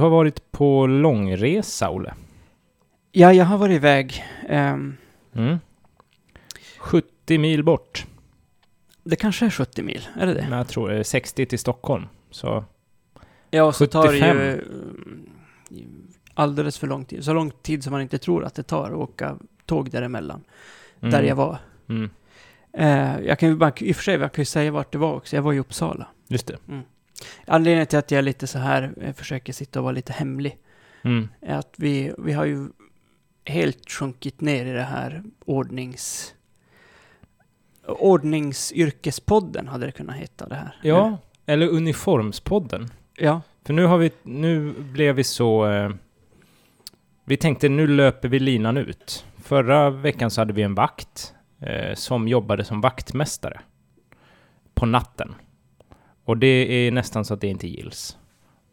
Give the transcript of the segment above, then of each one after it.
Du har varit på långresa, Olle. Ja, jag har varit iväg. ehm, Mm. 70 mil bort. det kanske är 70 mil, är det det? Jag tror det är 60 till Stockholm. Så Ja, och så tar det 75. ju mm, alldeles för lång tid. Så lång tid som man inte tror att det tar att åka tåg däremellan. mm. Där jag var. Mm. Eh, jag kan ju bara, i och för sig, jag kan ju säga vart det var också. Jag var i Uppsala. Just det. Anledningen till att jag är lite så här, eh, försöker sitta och vara lite hemlig, Mm. är att vi, vi har ju helt sjunkit ner i det här ordnings... Ordningsyrkespodden hade det kunnat heta det här. Ja, eller Uniformspodden. Ja. För nu har vi, nu blev vi så... Eh, vi tänkte nu löper vi linan ut. Förra veckan så hade vi en vakt eh, som jobbade som vaktmästare på natten. Och det är nästan så att det inte gills.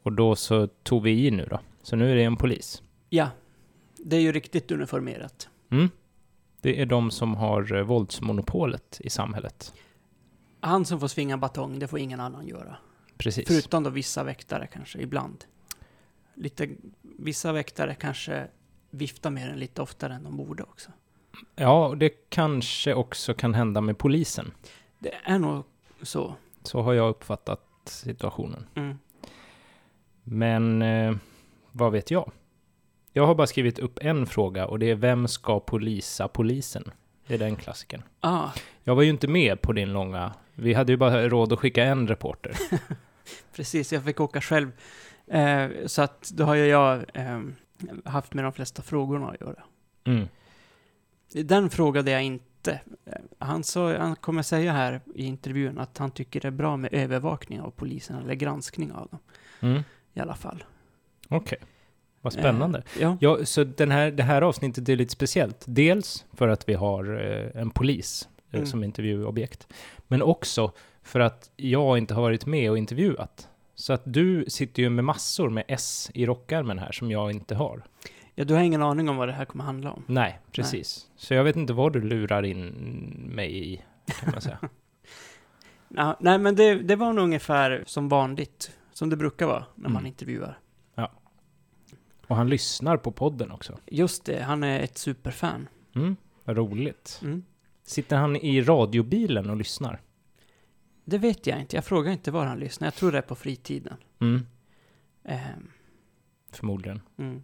Och då så tog vi i nu då. Så nu är det en polis. Ja. Det är ju riktigt uniformerat. Mm. Det är de som har eh, våldsmonopolet i samhället. Han som får svinga batong, det får ingen annan göra. Precis. Förutom då vissa väktare kanske, ibland. Lite, vissa väktare kanske viftar med den lite oftare än de borde också. Ja, och det kanske också kan hända med polisen. Det är nog så. Så har jag uppfattat situationen. Mm. Men eh, vad vet jag? Jag har bara skrivit upp en fråga och det är vem ska polisa polisen? Det är den klassiken. Ah, Jag var ju inte med på din långa... Vi hade ju bara råd att skicka en reporter. precis, jag fick åka själv. Eh, så att då har ju jag eh, haft med de flesta frågorna att göra. Mm. Den frågade jag inte. Eh, Han, sa, han kommer säga här i intervjun att han tycker det är bra med övervakning av polisen, eller granskning av dem Mm. i alla fall. Okej. Vad spännande. Eh, ja. Ja, så den här, det här avsnittet är lite speciellt. Dels för att vi har eh, en polis eh, Mm. som intervjuobjekt. Men också för att jag inte har varit med och intervjuat. Så att du sitter ju med massor med S i rockärmen här som jag inte har. Ja, du har ingen aning om vad det här kommer handla om. Nej, precis. Så jag vet inte vad du lurar in mig i, kan man säga. Ja, nej, men det, det var nog ungefär som vanligt, som det brukar vara när man Mm. intervjuar. Och han lyssnar på podden också. Just det, han är ett superfan. Mm, vad roligt. Mm. Sitter han i radiobilen och lyssnar? Det vet jag inte, jag frågar inte var han lyssnar. Jag tror det är på fritiden. Mm, Ehm, förmodligen. mm.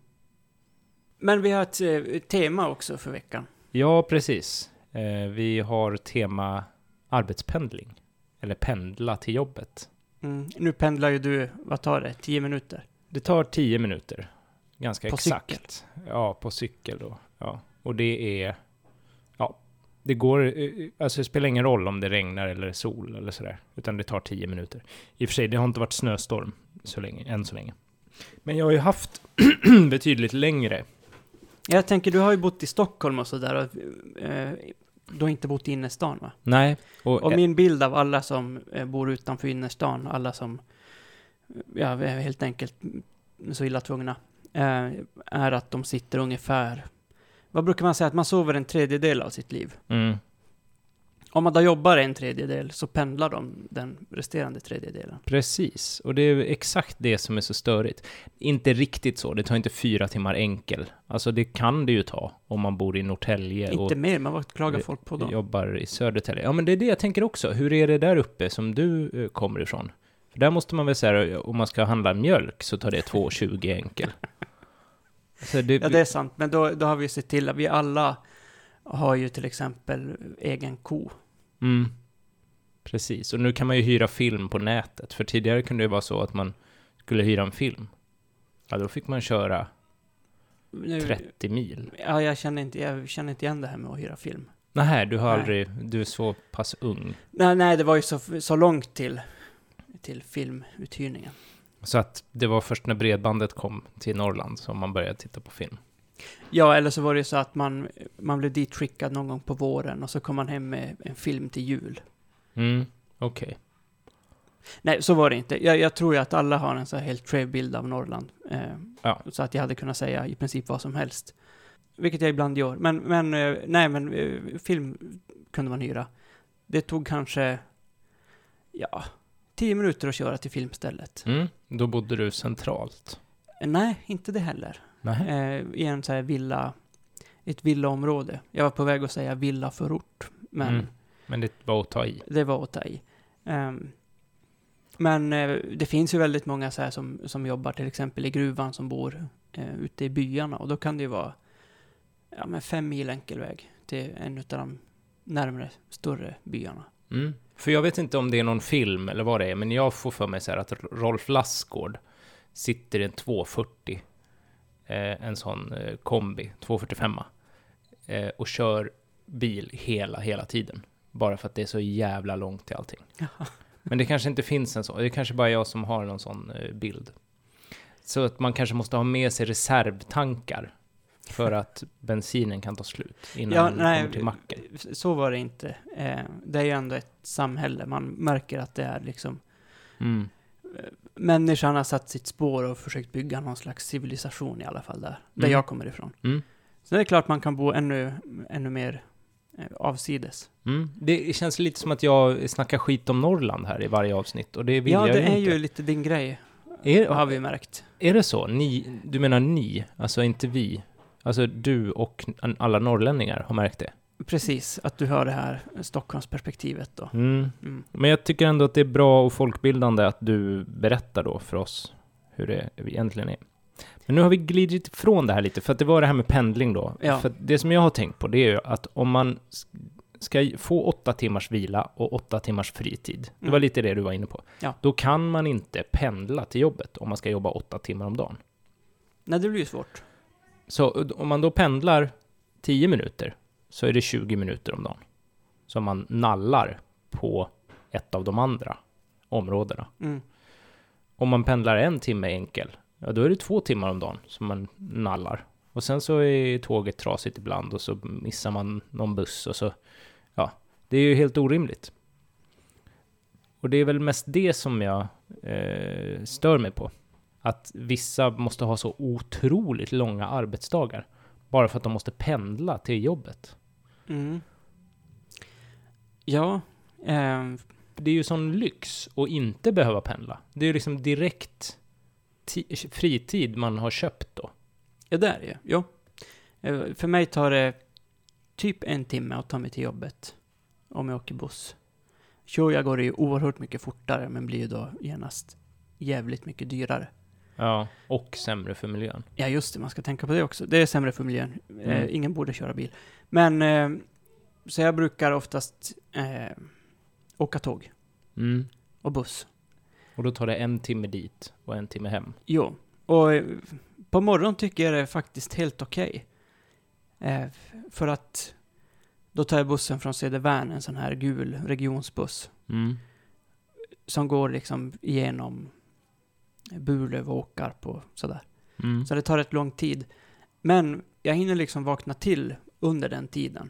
Men vi har ett eh, tema också för veckan. Ja, precis. Eh, vi har tema arbetspendling. Eller pendla till jobbet. Mm. Nu pendlar ju du, vad tar det, 10 minuter? Det tar 10 minuter. Ganska På exakt. cykel? Ja, på cykel då. Ja. Och det är... Ja, det går... eh, Alltså det spelar ingen roll om det regnar eller sol eller sådär. Utan det tar 10 minuter. I och för sig, det har inte varit snöstorm så länge, än så länge. Men jag har ju haft betydligt längre. Jag tänker, du har ju bott i Stockholm och sådär och eh, du har inte bott i innerstan va? Nej. Och, Och min bild av alla som eh, bor utanför innerstan, alla som ja, är helt enkelt så illa tvungna, eh, är att de sitter ungefär, vad brukar man säga, att man sover en tredjedel av sitt liv. mm, Om man då jobbar en tredjedel så pendlar de den resterande tredjedelen. Precis, och det är exakt det som är så störigt. Inte riktigt så, det tar inte fyra timmar enkel. Alltså det kan det ju ta om man bor i Norrtälje Inte mer, men vad klagar folk på då? jobbar i Södertälje. Ja, men det är det jag tänker också. Hur är det där uppe som du eh, kommer ifrån? För där måste man väl säga, om man ska handla mjölk så tar det 2,20 enkel. Så det, Ja, det är sant, men då, då har vi sett till att vi alla har ju till exempel egen ko. Mm, precis, och nu kan man ju hyra film på nätet. För tidigare kunde det vara så att man skulle hyra en film. Ja, då fick man köra Nu, 30 mil. Ja, jag känner, inte, jag känner inte igen det här med att hyra film. Nej, du har Nej. aldrig, du är så pass ung. Nej, nej, det var ju så, så långt till, till filmuthyrningen. Så att det var först när bredbandet kom till Norrland som man började titta på film. Ja, eller så var det så att man, man blev ditskickad någon gång på våren och så kom man hem med en film till jul. Mm, okej. Nej, så var det inte. Jag, jag tror ju att alla har en så här helt skev bild av Norrland. Eh, Ja. Så att jag hade kunnat säga i princip vad som helst. Vilket jag ibland gör. Men, men eh, nej, men eh, film kunde man hyra. Det tog kanske, ja, tio minuter att köra till filmstället. Mm, då bodde du centralt. Eh, Nej, inte det heller. Eh, I en så här villa, ett villaområde. Jag var på väg att säga villaförort, men Mm. Men det var att ta i. det var att ta i. Ehm, men eh, det finns ju väldigt många så här som, som jobbar till exempel i gruvan som bor eh, ute i byarna och då kan det ju vara ja, men fem mil enkel väg till en av de närmare större byarna. Mm. För jag vet inte om det är någon film eller vad det är, men jag får för mig så här att Rolf Lassgård sitter i en 240, eh, en sån eh, kombi, 245, eh, och kör bil hela, hela tiden. Bara för att det är så jävla långt till allting. Men det kanske inte finns en sån, det är kanske bara jag som har någon sån eh, bild. Så att man kanske måste ha med sig reservtankar för att bensinen kan ta slut innan Ja, man nej, kommer till macken. Så var det inte. Eh, det är ju ändå ett samhälle. Man märker att det är liksom Mm. Människan har satt sitt spår och försökt bygga någon slags civilisation i alla fall där, där Mm. jag kommer ifrån. Mm. Så det är klart man kan bo ännu, ännu mer eh, avsides. Mm. Det känns lite som att jag snackar skit om Norrland här i varje avsnitt och det vill ja, jag det ju är inte. ju lite din grej, Är, har vi märkt. är det så? Ni, du menar ni, alltså inte vi? Alltså du och alla norrlänningar har märkt det? Precis, att du har det här Stockholmsperspektivet då. Mm. Mm. Men jag tycker ändå att det är bra och folkbildande att du berättar då för oss hur det egentligen är. Men nu har vi glidit ifrån det här lite, för att det var det här med pendling då. Ja. För det som jag har tänkt på, det är ju att om man ska få åtta timmars vila och åtta timmars fritid, det var Mm. lite det du var inne på, Ja. då kan man inte pendla till jobbet om man ska jobba åtta timmar om dagen. Nej, det blir ju svårt. Så om man då pendlar 10 minuter, så är det 20 minuter om dagen. Som man nallar på ett av de andra områdena. Mm. Om man pendlar en timme enkel, ja då är det två timmar om dagen som man nallar. Och sen så är tåget trasigt ibland och så missar man någon buss och så, ja, det är ju helt orimligt. Och det är väl mest det som jag eh, stör mig på. Att vissa måste ha så otroligt långa arbetsdagar. Bara för att de måste pendla till jobbet. Mm. Ja, ehm, Det är ju sån lyx att inte behöva pendla. Det är ju liksom direkt ti- fritid man har köpt då. ja det är det ju. Jo. Eh, För mig tar det typ en timme att ta mig till jobbet om jag åker buss. Kör jag går det ju oerhört mycket fortare, men blir ju då genast jävligt mycket dyrare. Ja, och sämre för miljön. Ja, just det, man ska tänka på det också. Det är sämre för miljön. Eh, Mm. ingen borde köra bil. Men, eh, så jag brukar oftast eh, åka tåg Mm. och buss. Och då tar det en timme dit och en timme hem. Jo, och eh, på morgonen tycker jag det är faktiskt helt okej. Eh, för att då tar jag bussen från Södervärn, en sån här gul regionsbuss, Mm. som går liksom igenom Burlöv och Åkarp och sådär. Mm. Så det tar rätt lång tid. Men jag hinner liksom vakna till under den tiden.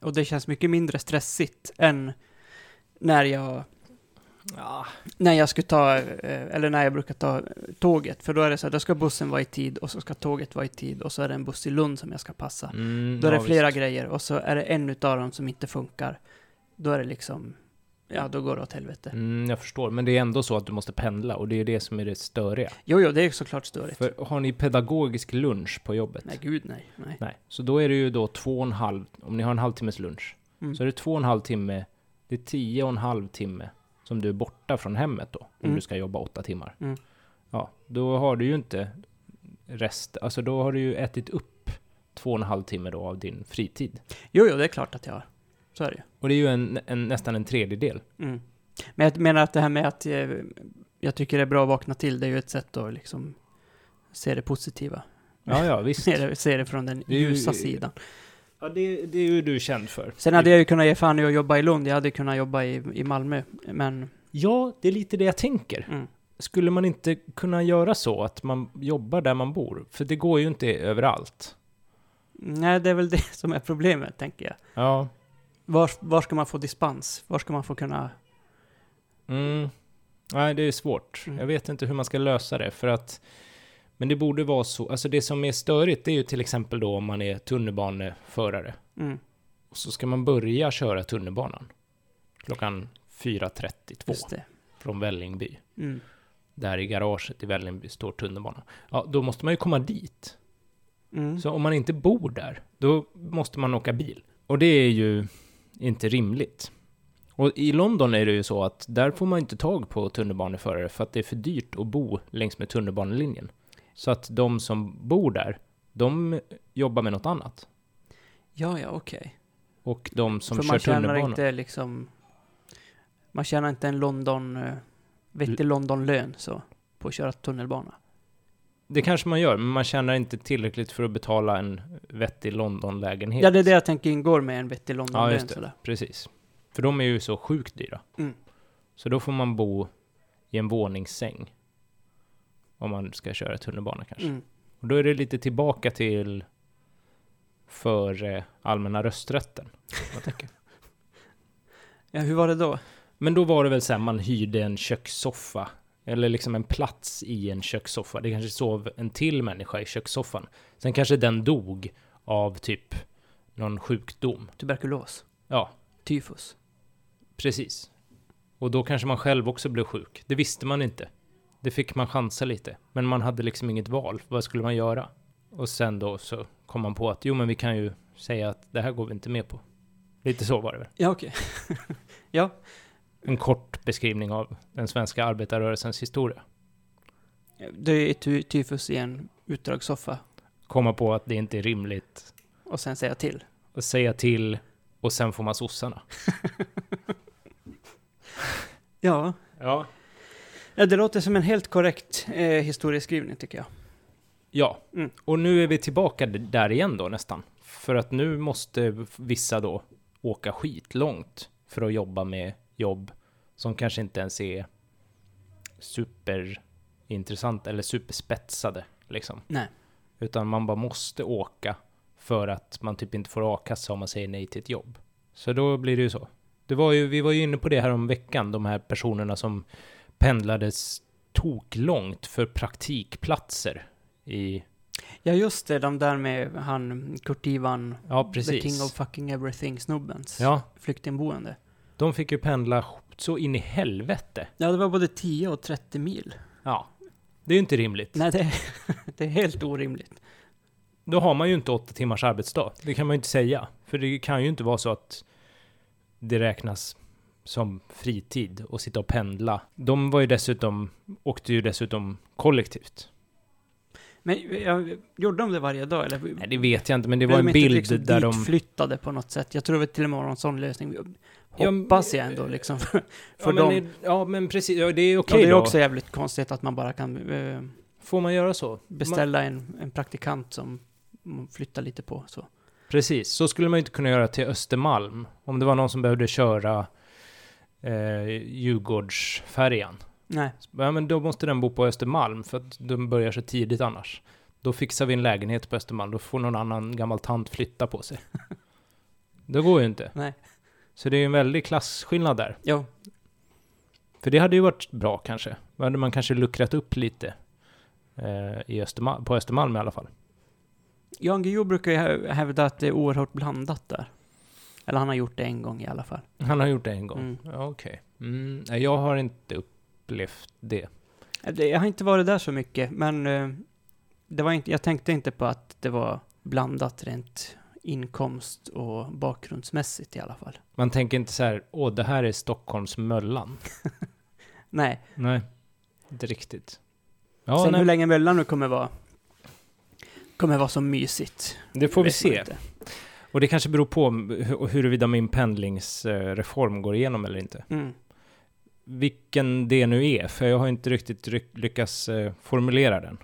Och det känns mycket mindre stressigt än när jag, Ja. när jag skulle ta, eh, eller när jag brukar ta tåget. För då är det så här, då ska bussen vara i tid och så ska tåget vara i tid och så är det en buss i Lund som jag ska passa. Mm, Då är det ja, flera visst. grejer och så är det en utav dem som inte funkar. Då är det liksom, ja då går det åt helvete. Mm, jag förstår, men det är ändå så att du måste pendla och det är det som är det störiga. Jo, jo, det är såklart störigt. För har ni pedagogisk lunch på jobbet? Nej, gud nej. nej. Nej. Så då är det ju då två och en halv, om ni har en halvtimmes lunch, Mm. så är det två och en halv timme, det är tio och en halv timme som du är borta från hemmet då, om Mm. du ska jobba åtta timmar. Mm. Ja, då har du ju inte rest, alltså då har du ju ätit upp två och en halv timme då av din fritid. Jo, jo, det är klart att jag har. Så är det ju. Och det är ju en, en, nästan en tredjedel. Mm. Men jag menar att det här med att eh, jag tycker det är bra att vakna till, det är ju ett sätt att liksom se det positiva. Ja, ja, visst. Se det, se det från den Det är ju- ljusa sidan. Ja, det, det är ju du känd för. Sen hade jag ju kunnat ge fan i att jobba i Lund, jag hade kunnat jobba i, i Malmö, men... Ja, det är lite det jag tänker. Mm. Skulle man inte kunna göra så att man jobbar där man bor? För det går ju inte överallt. Nej, det är väl det som är problemet, tänker jag. Ja. Var, var ska man få dispens? Var ska man få kunna... Mm. Nej, det är svårt. Mm. Jag vet inte hur man ska lösa det, för att... Men det borde vara så. Alltså det som är störigt, det är ju till exempel då om man är tunnelbaneförare. Mm, Och så ska man börja köra tunnelbanan klockan 4.32 just det. från Vällingby. Mm. där i garaget i Vällingby står tunnelbana. Ja, då måste man ju komma dit. Mm. Så om man inte bor där, då måste man åka bil. Och det är ju inte rimligt. Och i London är det ju så att där får man inte tag på tunnelbaneförare för att det är för dyrt att bo längs med tunnelbanelinjen. Så att de som bor där, de jobbar med något annat. Ja, ja, okej. Och de som För kör man tjänar inte liksom... Man tjänar inte en London... eh, vettig London-lön så, på att köra tunnelbana. Det kanske man gör, men man tjänar inte tillräckligt för att betala en vettig London-lägenhet. Ja, det är det jag tänker ingår med en vettig Ja, London-lön just det. sådär. Precis. För de är ju så sjukt dyra. Mm. Så då får man bo i en våningssäng. Om man ska köra tunnelbana kanske. Mm. Och då är det lite tillbaka till för eh, allmänna rösträtten. Ja, hur var det då? Men då var det väl så här, man hyrde en kökssoffa. Eller liksom en plats i en kökssoffa. Det kanske sov en till människa i kökssoffan. Sen kanske den dog av typ någon sjukdom. Tuberkulos? Ja, Tyfus? precis. Och då kanske man själv också blev sjuk. Det visste man inte. Det fick man chansa lite. Men man hade liksom inget val. Vad skulle man göra? Och sen då så kom man på att jo, men vi kan ju säga att det här går vi inte med på. Lite så var det väl. Ja, okej. ja. En kort beskrivning av den svenska arbetarrörelsens historia. Det är ty tyfus i en utdragssoffa. Komma på att det inte är rimligt. Och sen säga till. Och säga till. Och sen får man sossarna. Ja. Ja. ja, det låter som en helt korrekt eh, historieskrivning tycker jag. Ja. Mm. Och nu är vi tillbaka där igen då nästan. För att nu måste vissa då åka skitlångt för att jobba med jobb som kanske inte ens är superintressant eller superspetsade liksom. Nej. Utan man bara måste åka för att man typ inte får a-kassa om man säger nej till ett jobb. Så då blir det ju så. Det var ju, vi var ju inne på det här om veckan, de här personerna som pendlades toklångt för praktikplatser i... Ja, just det. De där med han Kurt Ivan, Ja, the king of fucking everything-snubbens Ja, flyktingboende. De fick ju pendla så in i helvete. Ja, det var både 10 och 30 mil. Ja, det är ju inte rimligt. Nej, det är, det är helt orimligt. Då har man ju inte åtta timmars arbetsdag. Det kan man ju inte säga. För det kan ju inte vara så att det räknas som fritid och sitta och pendla. De var ju dessutom, åkte ju dessutom kollektivt. Men ja, gjorde de det varje dag eller? Nej, det vet jag inte, men det var en de inte bild liksom där de... flyttade på något sätt. Jag tror det till och med var någon sån lösning. Ja, Hoppas jag ändå liksom. För, för ja, dem. men, ja, men precis. Ja, det är Ja, okej det är då. också jävligt konstigt att man bara kan eh, Får man göra så? Man, beställa en, en praktikant som man flyttar lite på. Så. precis, så skulle man ju inte kunna göra till Östermalm. Om det var någon som behövde köra eh, Djurgårdsfärjan. Nej, Ja, men då måste den bo på Östermalm, för att de börjar så tidigt annars. Då fixar vi en lägenhet på Östermalm, då får någon annan gammal tant flytta på sig. det går ju inte. nej. Så det är ju en väldig klasskillnad där. Jo, För det hade ju varit bra kanske. Då hade man kanske luckrat upp lite. Eh, i Östermalm, på Östermalm i alla fall. Jan Guillou brukar ju hä- hävda att det är oerhört blandat där. Eller han har gjort det en gång i alla fall. Han har gjort det en gång. Mm. Ja, Okej. Mm, nej, jag har inte upplevt det. Det- Jag har inte varit där så mycket, men eh, det var inte, jag tänkte inte på att det var blandat rent inkomst och bakgrundsmässigt i alla fall. Man tänker inte så här, åh, det här är Stockholms Möllan. Nej, Nej, inte riktigt. Ja, sen nej, hur länge Möllan nu kommer vara kommer vara så mysigt. det får vi se. inte. Och det kanske beror på hu- huruvida min pendlingsreform går igenom eller inte. Mm. Vilken det nu är, för jag har inte riktigt lyckats eh, formulera den.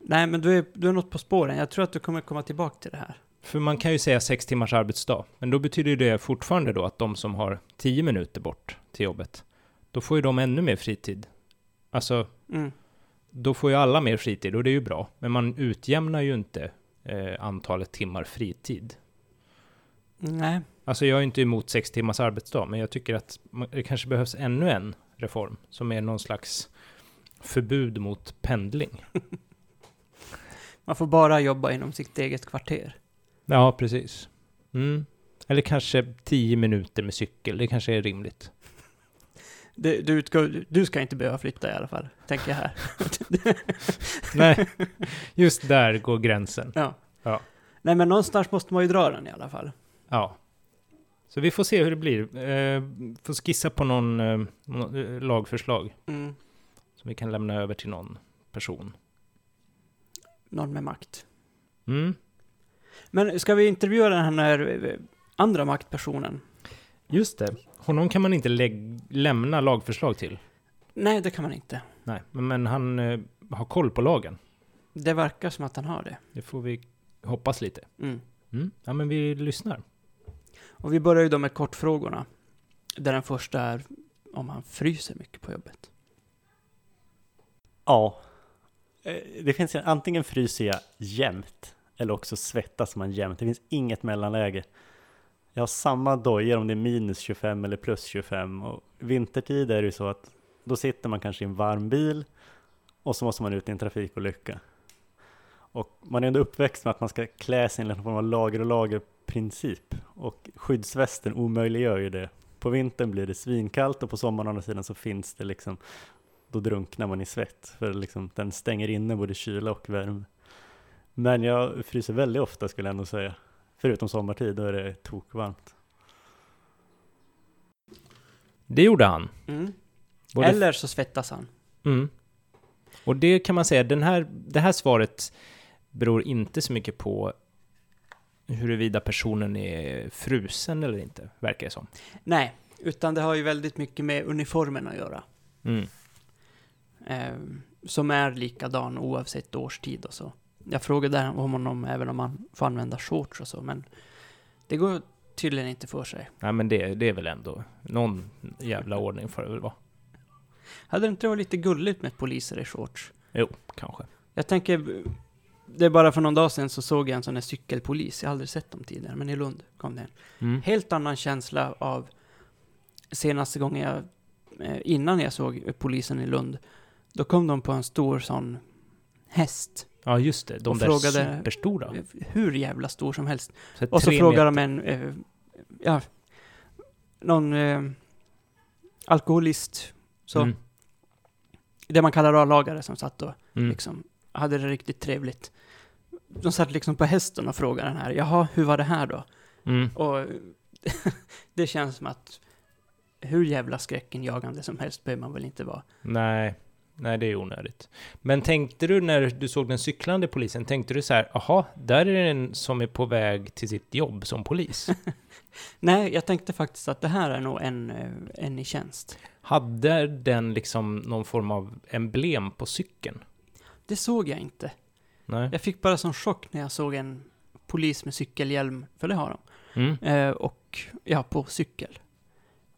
Nej, men du är, du är något på spåren. Jag tror att du kommer komma tillbaka till det här. För man kan ju säga sex timmars arbetsdag, men då betyder ju det fortfarande då att de som har tio minuter bort till jobbet, då får ju de ännu mer fritid. Alltså, Mm. då får ju alla mer fritid och det är ju bra, men man utjämnar ju inte eh, antalet timmar fritid. Nej. Alltså jag är inte emot sex timmars arbetsdag, men jag tycker att det kanske behövs ännu en reform som är någon slags förbud mot pendling. Man får bara jobba inom sitt eget kvarter. Ja, precis. Mm. Eller kanske tio minuter med cykel, det kanske är rimligt. Det, du, utgår, du ska inte behöva flytta i alla fall, tänker jag här. Nej, just där går gränsen. Ja. Ja. Nej, men någonstans måste man ju dra den i alla fall. Ja. Så vi får se hur det blir. Eh, får skissa på någon eh, eh, lagförslag Mm. som vi kan lämna över till någon person. Någon med makt. Mm. Men ska vi intervjua den här eh, andra maktpersonen? Just det. Honom kan man inte lägg- lämna lagförslag till. Nej, det kan man inte. Nej, men, han eh, har koll på lagen. Det verkar som att han har det. Det får vi hoppas lite. Mm. Mm. Ja, men vi lyssnar. Och vi börjar ju då med kortfrågorna. Där den första är om han fryser mycket på jobbet. Ja. Eh, Det finns ju, antingen fryser jag jämt eller också svettas man jämt. Det finns inget mellanläge. Jag har samma dojor om det är minus 25 eller plus 25 och vintertid är det ju så att då sitter man kanske i en varm bil och så måste man ut i en trafikolycka. Och man är ändå uppväxt med att man ska klä sig enligt någon form av lager och lager princip och skyddsvästen omöjliggör ju det. På vintern blir det svinkallt och på sommaren å andra sidan så finns det liksom då drunknar man i svett för liksom, den stänger inne både kyla och värme. Men jag fryser väldigt ofta skulle jag ändå säga. Förutom sommartid, då är det tokvarmt. Det gjorde han. Mm. Både Eller så svettas han. Mm. Och det kan man säga, den här, det här svaret beror inte så mycket på huruvida personen är frusen eller inte, verkar det som. Nej, utan det har ju väldigt mycket med uniformen att göra. Mm. Eh, som är likadan oavsett årstid och så. Jag frågade om honom även om han får använda shorts och så, men det går tydligen inte för sig. Nej, men det, det är väl ändå någon jävla ordning får det väl vara. Hade det inte varit lite gulligt med poliser i shorts? Jo, kanske. Jag tänker, det är bara för någon dag sedan så såg jag en sån här cykelpolis. Jag har aldrig sett dem tidigare, men i Lund kom det en. Mm. Helt annan känsla av senaste gången jag, eh, innan jag såg polisen i Lund, då kom de på en stor sån häst. Ja, just det. De Och där frågade- superstora. Hur jävla stor som helst. Så Och så meter. de en, eh, ja, någon eh, alkoholist, så, Mm. det man kallar A-lagare som satt och Mm. liksom hade det riktigt trevligt. De satt liksom på hästen och frågade den här, jaha, hur var det här då? Mm. Och det känns som att hur jävla skräckenjagande som helst behöver man väl inte vara. Nej, nej det är onödigt. Men tänkte du när du såg den cyklande polisen, tänkte du så här, aha, där är det en som är på väg till sitt jobb som polis. Nej, jag tänkte faktiskt att det här är nog en, eh, en i tjänst. Hade den liksom någon form av emblem på cykeln? Det såg jag inte. Nej. Jag fick bara sån chock när jag såg en polis med cykelhjälm, för det har de, Mm. eh, och ja, på cykel.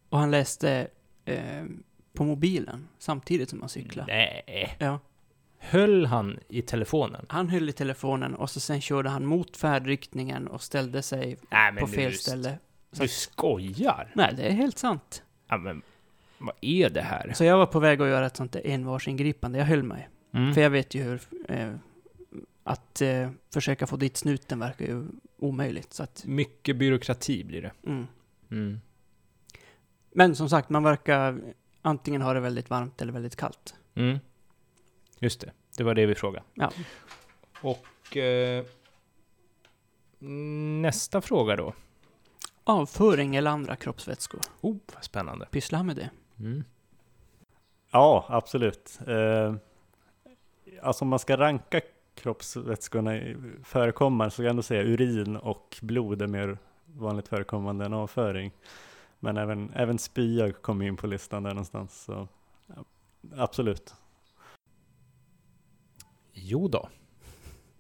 Och han läste eh, på mobilen samtidigt som han cyklade. Nej. Ja. Höll han i telefonen? Han höll i telefonen och så sen körde han mot färdriktningen och ställde sig Nej, på fel du, ställe. Så Du skojar? Nej, det är helt sant. Ja, men vad är det här? Så jag var på väg att göra ett sånt envarsingripande. Jag höll mig. Mm. För jag vet ju hur... Eh, att eh, försöka få dit snuten verkar ju omöjligt. Så att, Mycket byråkrati blir det. mm. Mm. Men som sagt, man verkar antingen ha det väldigt varmt eller väldigt kallt. Mm. Just det, det var det vi frågade. Ja. Och eh, nästa fråga då. Avföring eller andra kroppsvätskor. Oh, vad spännande. Pyssla med det. Mm. Ja, absolut. Eh, alltså om man ska ranka kroppsvätskorna i förekommande så ska jag ändå säga urin och blod är mer vanligt förekommande än avföring. Men även, även spya kommer in på listan där någonstans. Så, ja, absolut. Jo då.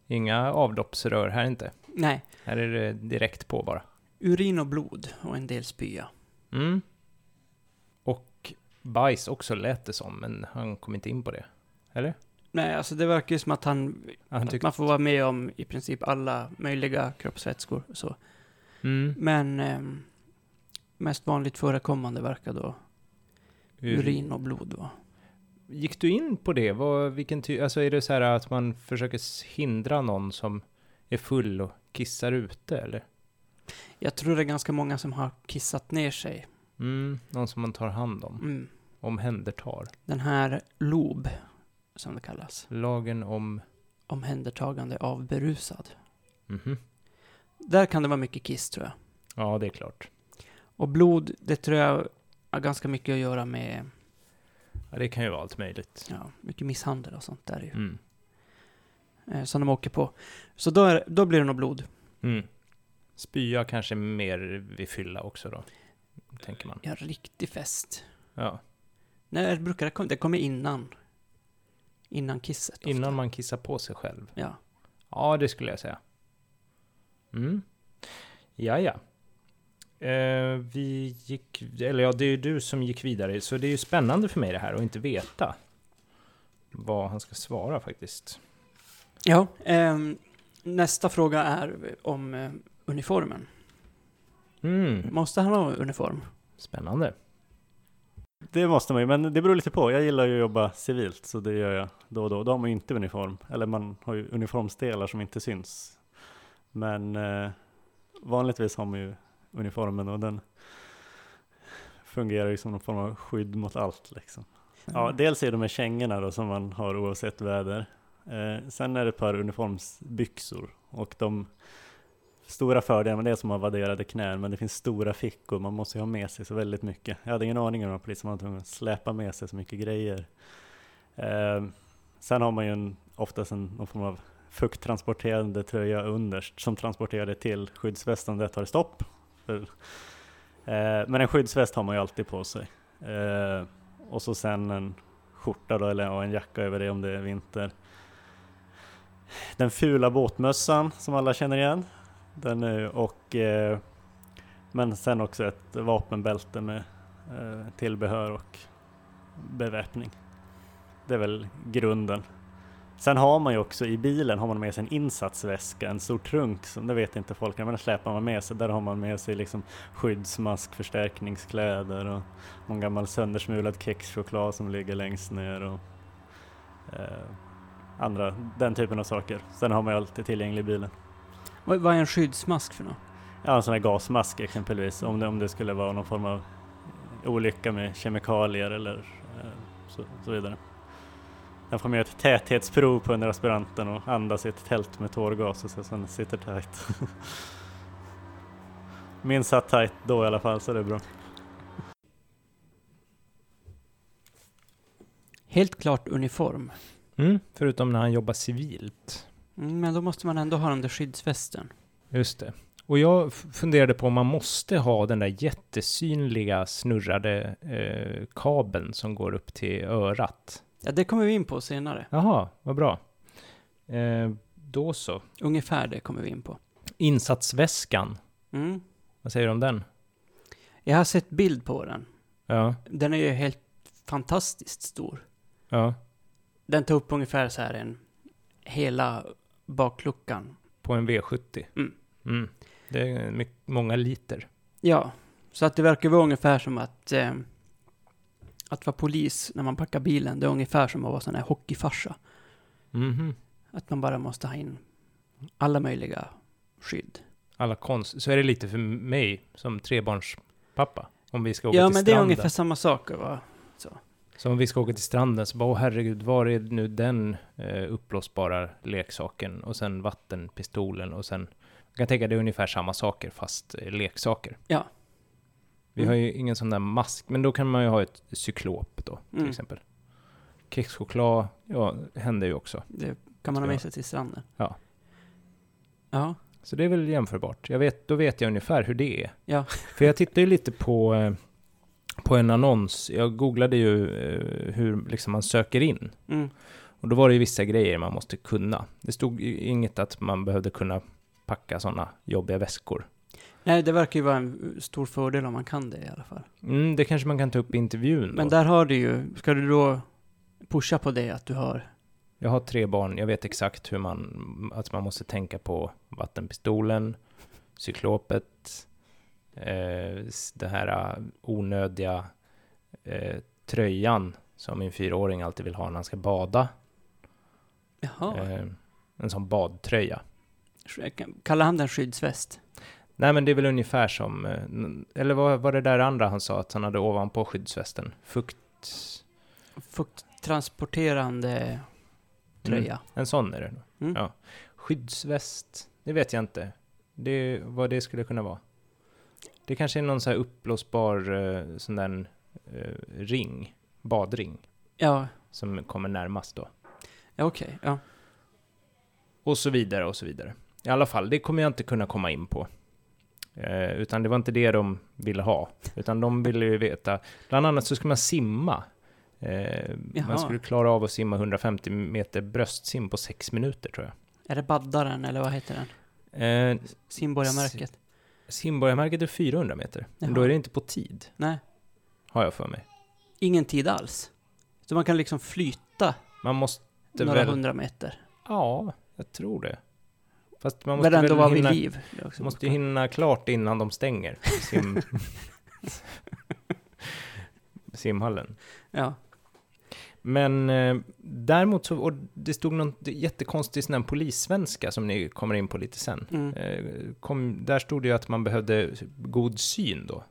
Inga avloppsrör här inte. Nej, Här är det direkt på bara. urin och blod och en del spya. Mm. Och bajs också lät det som, men han kom inte in på det. Eller? Nej, alltså det verkar ju som att han... Han att man får vara med om i princip alla möjliga kroppsvätskor. och Så. Mm. Men ehm, mest vanligt förekommande verkar då urin och blod vara. Gick du in på det? Vad, vilken ty- alltså är det så här att man försöker hindra någon som är full och kissar ute eller? Jag tror det är ganska många som har kissat ner sig. Mm, någon som man tar hand om. Mm. Omhändertar. Den här LOB, som det kallas. Lagen om... Omhändertagande av berusad. Mhm. Där kan det vara mycket kiss tror jag. Ja, det är klart. Och blod, det tror jag har ganska mycket att göra med Ja, det kan ju vara allt möjligt. ja, mycket misshandel och sånt där ju. Mm. Eh, som de åker på. Så då, är, då blir det nog blod. Mm. Spya kanske mer vid fylla också då, tänker man. Ja, riktig fest. Ja, När brukar det komma? Det kommer innan. Innan kisset. ofta. innan man kissar på sig själv. Ja. Ja, det skulle jag säga. Mm. Ja, ja. Eh, vi gick, eller ja, det är ju du som gick vidare, så det är ju spännande för mig det här att inte veta vad han ska svara faktiskt. Ja. ehm, nästa fråga är om eh, uniformen. Mm. Måste han ha uniform? Spännande. Det måste man ju, men det beror lite på. Jag gillar ju att jobba civilt, så det gör jag då och då. Då har man ju inte uniform, eller man har ju uniformsdelar som inte syns. Men eh, vanligtvis har man ju uniformen och den fungerar ju som någon form av skydd mot allt liksom. Ja, dels är det med kängorna då som man har oavsett väder. Eh, sen är det ett par uniformsbyxor och de stora fördelarna med det är som har vadderade knän, men det finns stora fickor, man måste ju ha med sig så väldigt mycket. Jag hade ingen aning om att polisen var tvungen att släpa med sig så mycket grejer. Eh, sen har man ju en, oftast en, någon form av fukttransporterande tröja underst som transporterar det till skyddsvästen det tar stopp. För, eh, men en skyddsväst har man ju alltid på sig. Eh, och så sen en skjorta då, eller en jacka över det om det är vinter. Den fula båtmössan som alla känner igen. Den är, och, eh, men sen också ett vapenbälte med eh, tillbehör och beväpning. Det är väl grunden. Sen har man ju också i bilen har man med sig en insatsväska, en stor trunk, som det vet inte folk, men släpar man med sig. Där har man med sig liksom skyddsmask, förstärkningskläder och någon gammal söndersmulad kexchoklad som ligger längst ner och eh, andra, den typen av saker. Sen har man ju alltid tillgänglig i bilen. Vad, vad är en skyddsmask för något? Ja, en sån här gasmask exempelvis, om det, om det skulle vara någon form av olycka med kemikalier eller eh, så, så vidare. Där får man göra ett täthetsprov på under aspiranten och andas i ett tält med tårgas och så sen sitter tajt. Min satt tajt då i alla fall, så det är bra. Helt klart uniform. Mm. Förutom när han jobbar civilt. Mm, men då måste man ändå ha den där skyddsvästen. Just det. Och jag funderade på om man måste ha den där jättesynliga snurrade eh, kabeln som går upp till örat. Ja, det kommer vi in på senare. Jaha, vad bra. Eh, då så. Ungefär det kommer vi in på. Insatsväskan, Mm. vad säger du om den? Jag har sett bild på den. Ja, Den är ju helt fantastiskt stor. ja. Den tar upp ungefär så här en hela bakluckan. På en V70. Mm. Mm. Det är mycket, många liter. Ja, så att det verkar vara ungefär som att eh, att vara polis när man packar bilen, det är ungefär som att vara sån här hockeyfarsa. Mhm. Att man bara måste ha in alla möjliga skydd. Alla konst. Så är det lite för mig som trebarnspappa. Om vi ska åka Ja, till men det är stranden. ungefär samma saker va? Så om vi ska åka till stranden så bara, åh herregud, var är nu den eh, uppblåsbara leksaken? Och sen vattenpistolen och sen... Jag kan tänka det är ungefär samma saker fast eh, leksaker. Ja. Vi Mm. har ju ingen sån där mask, men då kan man ju ha ett cyklop då, till Mm. exempel. Kexchoklad, ja, händer ju också. Det kan man ha med sig till stranden. Ja. Ja. Så det är väl jämförbart. Jag vet, då vet jag ungefär hur det är. Ja. För jag tittade ju lite på, eh, på en annons. Jag googlade ju eh, hur liksom man söker in. Mm. Och då var det ju vissa grejer man måste kunna. Det stod ju inget att man behövde kunna packa sådana jobbiga väskor. Nej, det verkar ju vara en stor fördel om man kan det i alla fall. Mm, det kanske man kan ta upp i intervjun Men då. där har du ju, ska du då pusha på det att du har Jag har tre barn, jag vet exakt hur man, att man måste tänka på vattenpistolen, cyklopet, eh, den här eh, onödiga eh, tröjan som min fyraåring alltid vill ha när han ska bada. Jaha, Eh, en sån badtröja. kallar han den skyddsväst? Nej men det är väl ungefär som, eh, eller vad var det där andra han sa att han hade ovanpå skyddsvästen? Fukt, Fukttransporterande tröja. Mm, en sån är det. Mm. Ja. Skyddsväst, det vet jag inte. Det, vad det skulle kunna vara. Det kanske är någon så här uppblåsbar eh, sån där eh, ring, badring, Ja, som kommer närmast då. ja okej. Ja. Och så vidare och så vidare. I alla fall, det kommer jag inte kunna komma in på. Eh, utan det var inte det de ville ha. Utan de ville ju veta, bland annat så ska man simma. Eh, Jaha. man skulle klara av att simma 150 meter bröstsim på sex minuter tror jag. Är det baddaren eller vad heter den? Eh, Simborgarmärket? simborgarmärket är 400 meter. Men då Jaha. är det inte på tid, Nej, har jag för mig. ingen tid alls. Så man kan liksom flyta Man måste några väl... hundra meter. Ja, jag tror det. Fast man måste Men ändå vara vid hinna, liv. Är också måste ju hinna klart innan de stänger sim... simhallen. Ja. Men eh, däremot så, och det stod någon jättekonstig sån polissvenska som ni kommer in på lite sen. Mm. Eh, kom, där stod det ju att man behövde god syn då.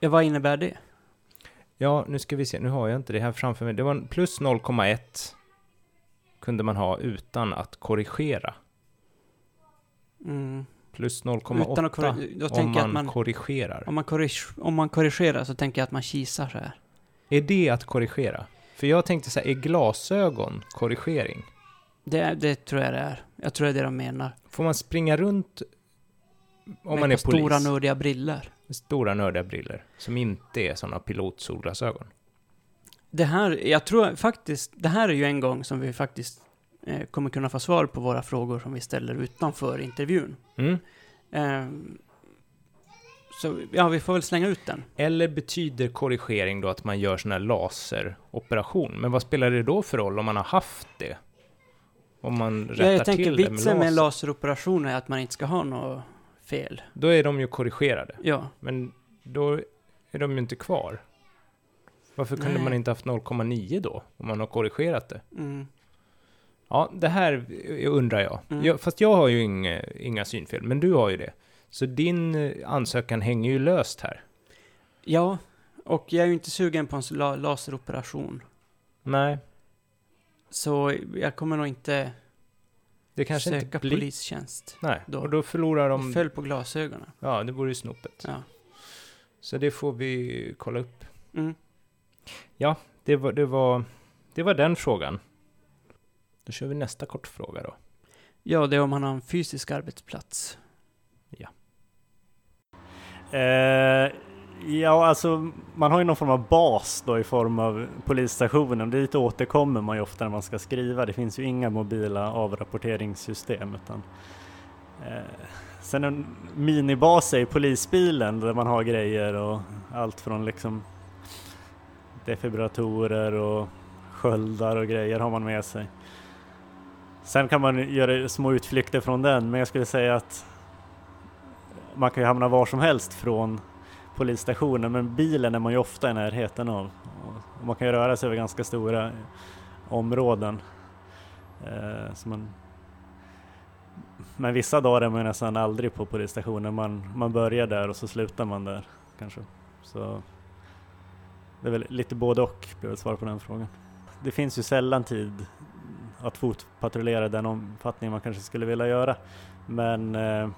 ja, vad innebär det? Ja, nu ska vi se, nu har jag inte det här framför mig. Det var plus 0,1 kunde man ha utan att korrigera. Mm. Plus Utan att 0,8 korri- då om man, att man, korrigerar. om man, korrig- om man korrigerar så tänker jag att man kisar så här. Är det att korrigera? För jag tänkte så här, är glasögon korrigering? Det, det tror jag det är. Jag tror det är det de menar. Får man springa runt om Med man är polis? stora nördiga briller. stora nördiga briller som inte är sådana pilotsolglasögon. Det här, jag tror faktiskt, det här är ju en gång som vi faktiskt eh, kommer kunna få svar på våra frågor som vi ställer utanför intervjun. Mm. Ehm, så ja, vi får väl slänga ut den. Eller betyder korrigering då att man gör sån här laseroperation? Men vad spelar det då för roll om man har haft det? Om man rättar Ja, jag tänker till det med vitsen med en laser? laseroperation är att man inte ska ha något fel. Då är de ju korrigerade. Ja, Men då är de ju inte kvar. Varför kunde Nej. man inte haft 0,9 då? Om man har korrigerat det? mm, Ja, det här undrar jag. Mm. jag fast jag har ju inga, inga synfel, men du har ju det. Så din eh, ansökan hänger ju löst här. ja och jag är ju inte sugen på en la- laseroperation. Nej, Så jag kommer nog inte det kanske söka inte blir... polistjänst. Nej, då. och då förlorar Jag de... föll på glasögonen. Ja, det vore ju snopet. Ja. Så det får vi kolla upp. Mm. Det var, det var, det var den frågan. Då kör vi nästa kortfråga då. ja, det är om man har en fysisk arbetsplats. Eh, ja, alltså man har ju någon form av bas då i form av polisstationen. Dit återkommer man ju ofta när man ska skriva. Det finns ju inga mobila avrapporteringssystem utan eh, Sen en minibas är ju polisbilen där man har grejer och allt från liksom defibratorer och sköldar och grejer har man med sig. Sen kan man göra små utflykter från den men jag skulle säga att man kan ju hamna var som helst från polisstationen men bilen är man ju ofta i närheten av. Och man kan ju röra sig över ganska stora områden. Eh, så man, men vissa dagar är man ju nästan aldrig på polisstationen. Man, man börjar där och så slutar man där kanske. Så det är väl lite både och, blir väl svar på den frågan. Det finns ju sällan tid att fotpatrullera i den omfattning man kanske skulle vilja göra. Men eh,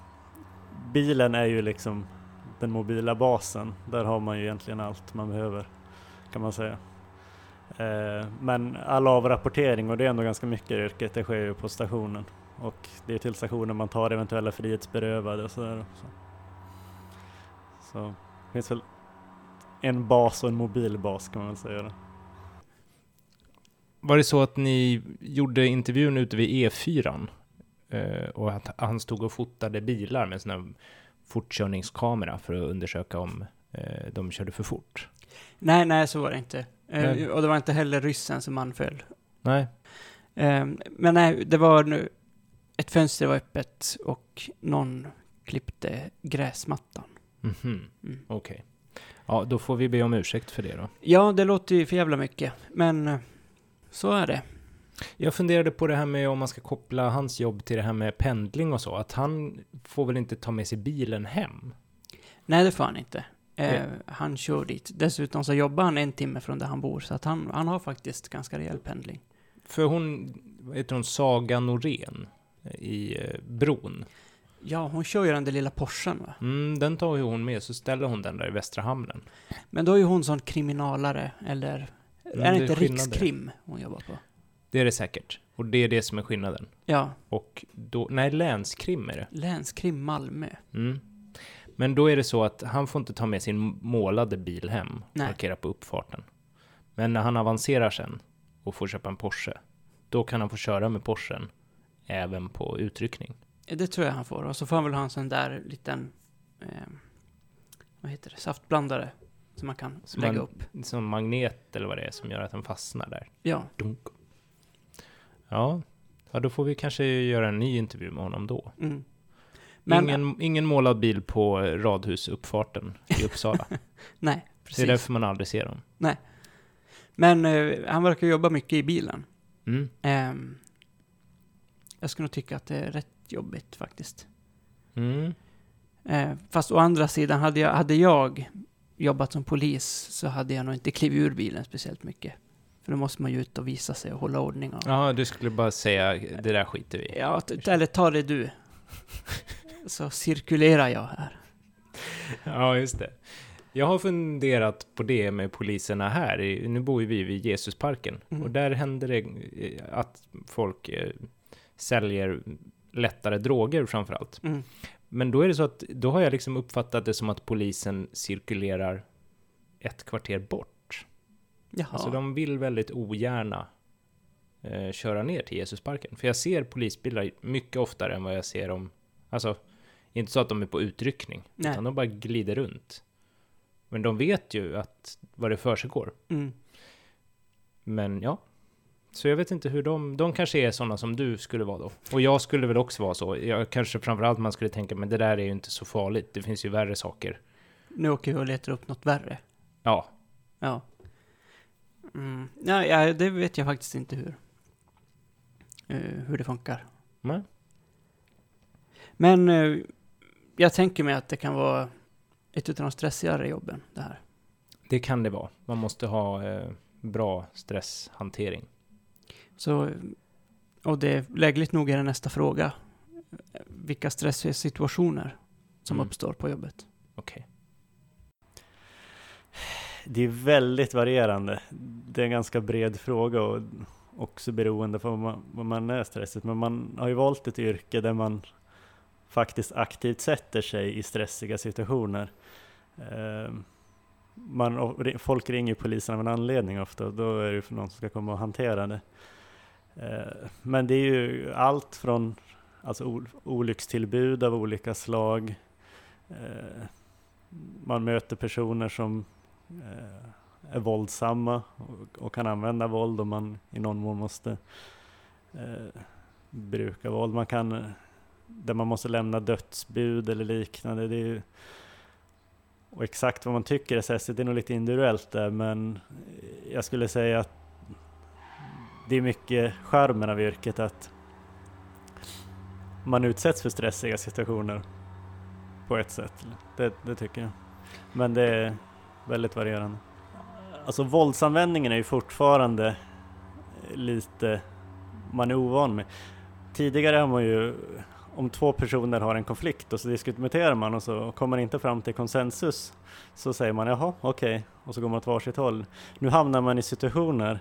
bilen är ju liksom den mobila basen. Där har man ju egentligen allt man behöver kan man säga. Eh, men all avrapportering, och det är ändå ganska mycket i yrket, det sker ju på stationen. Och det är till stationen man tar eventuella frihetsberövade och sådär. Så. så det finns väl en bas och en mobil bas kan man väl säga. Då. Var det så att ni gjorde intervjun ute vid E4 eh, och att han stod och fotade bilar med sån här fortkörningskamera för att undersöka om eh, de körde för fort? Nej, nej, så var det inte. Eh, Nej. och det var inte heller ryssen som anföll. Nej. Eh, men nej, det var nu... Ett fönster var öppet och någon klippte gräsmattan. Mhm. Mm. Okej. Ja, då får vi be om ursäkt för det då. Ja, det låter ju för jävla mycket, men så är det. Jag funderade på det här med om man ska koppla hans jobb till det här med pendling och så, att han får väl inte ta med sig bilen hem? Nej, det får han inte. Eh, han kör dit. Dessutom så jobbar han en timme från där han bor, så att han, han har faktiskt ganska rejäl pendling. För hon, vad heter hon, Saga Norén i eh, Bron. Ja, hon kör ju den där lilla Porschen va? Mm, den tar ju hon med, så ställer hon den där i Västra Hamnen. Men då är ju hon sån kriminalare, eller... Mm, är det inte. Rikskrim hon jobbar på? Det är det säkert. Och det är det som är skillnaden. Ja, Och då, nej, länskrim är det. Länskrim Malmö. Mm. Men då är det så att han får inte ta med sin målade bil hem och Nej. parkera på uppfarten. Men när han avancerar sen och får köpa en Porsche, då kan han få köra med Porschen även på utryckning. Det tror jag han får. Och så får han väl ha en sån där liten... Eh, vad heter det? Saftblandare. Som man kan Som lägga man- upp. Som magnet eller vad det är som gör att den fastnar där. Ja, Dunk. Ja, ja då får vi kanske göra en ny intervju med honom då. mm. Men, ingen, ingen målad bil på radhusuppfarten i Uppsala. nej, det är precis. därför man aldrig ser dem. Men eh, han verkar jobba mycket i bilen. Mm. Ehm, jag skulle nog tycka att det är rätt jobbigt faktiskt. Mm. Eh, fast å andra sidan, hade jag, hade jag jobbat som polis så hade jag nog inte klivit ur bilen speciellt mycket. För då måste man ju ut och visa sig och hålla ordning. Och, Ja, du skulle bara säga det där skiter vi ja, eller ta det du. Så cirkulerar jag här. Ja, just det. Jag har funderat på det med poliserna här. Nu bor ju vi vid Jesusparken Mm. och där händer det eh, att folk eh, säljer lättare droger framför allt. Mm. Men då är det så att då har jag liksom uppfattat det som att polisen cirkulerar ett kvarter bort. Jaha. Alltså de vill väldigt ogärna eh, köra ner till Jesusparken. För jag ser polisbilar mycket oftare än vad jag ser dem. Alltså, inte så att de är på utryckning, Nej. utan de bara glider runt. Men de vet ju att vad det för sig går. Mm. Men ja, så jag vet inte hur de, de kanske är sådana som du skulle vara då. Och jag skulle väl också vara så. Jag kanske framförallt man skulle tänka, men det där är ju inte så farligt. Det finns ju värre saker. Nu åker vi och letar upp något värre. Ja, Ja. Mm. Nej, ja, det vet jag faktiskt inte hur. eh, hur det funkar. nej. Men eh, jag tänker mig att det kan vara ett av de stressigare jobben, det här. Det kan det vara. Man måste ha eh, bra stresshantering. Så, och det lägligt nog är det nästa fråga. Vilka stressiga situationer som Mm. uppstår på jobbet? Okej. Det är väldigt varierande. Det är en ganska bred fråga och också beroende på vad man, vad man är stressigt. Men man har ju valt ett yrke där man faktiskt aktivt sätter sig i stressiga situationer. Eh, Man, folk ringer polisen av en anledning ofta och då är det för någon som ska komma och hantera det. Eh, men det är ju allt från alltså, olyckstillbud av olika slag. Eh, man möter personer som eh, är våldsamma och, kan använda våld om man i någon mån måste bruka våld. Man kan, där man måste lämna dödsbud eller liknande. Det är ju, och exakt vad man tycker är stressigt, det är nog lite individuellt där, men jag skulle säga att det är mycket charmen av yrket att man utsätts för stressiga situationer på ett sätt. Det, det tycker jag. Men det är väldigt varierande. Alltså våldsanvändningen är ju fortfarande lite man är ovan med. Tidigare har man ju, om två personer har en konflikt och så diskuterar man och så kommer man inte fram till konsensus så säger man jaha, okej, och så går man åt varsitt håll. Nu hamnar man i situationer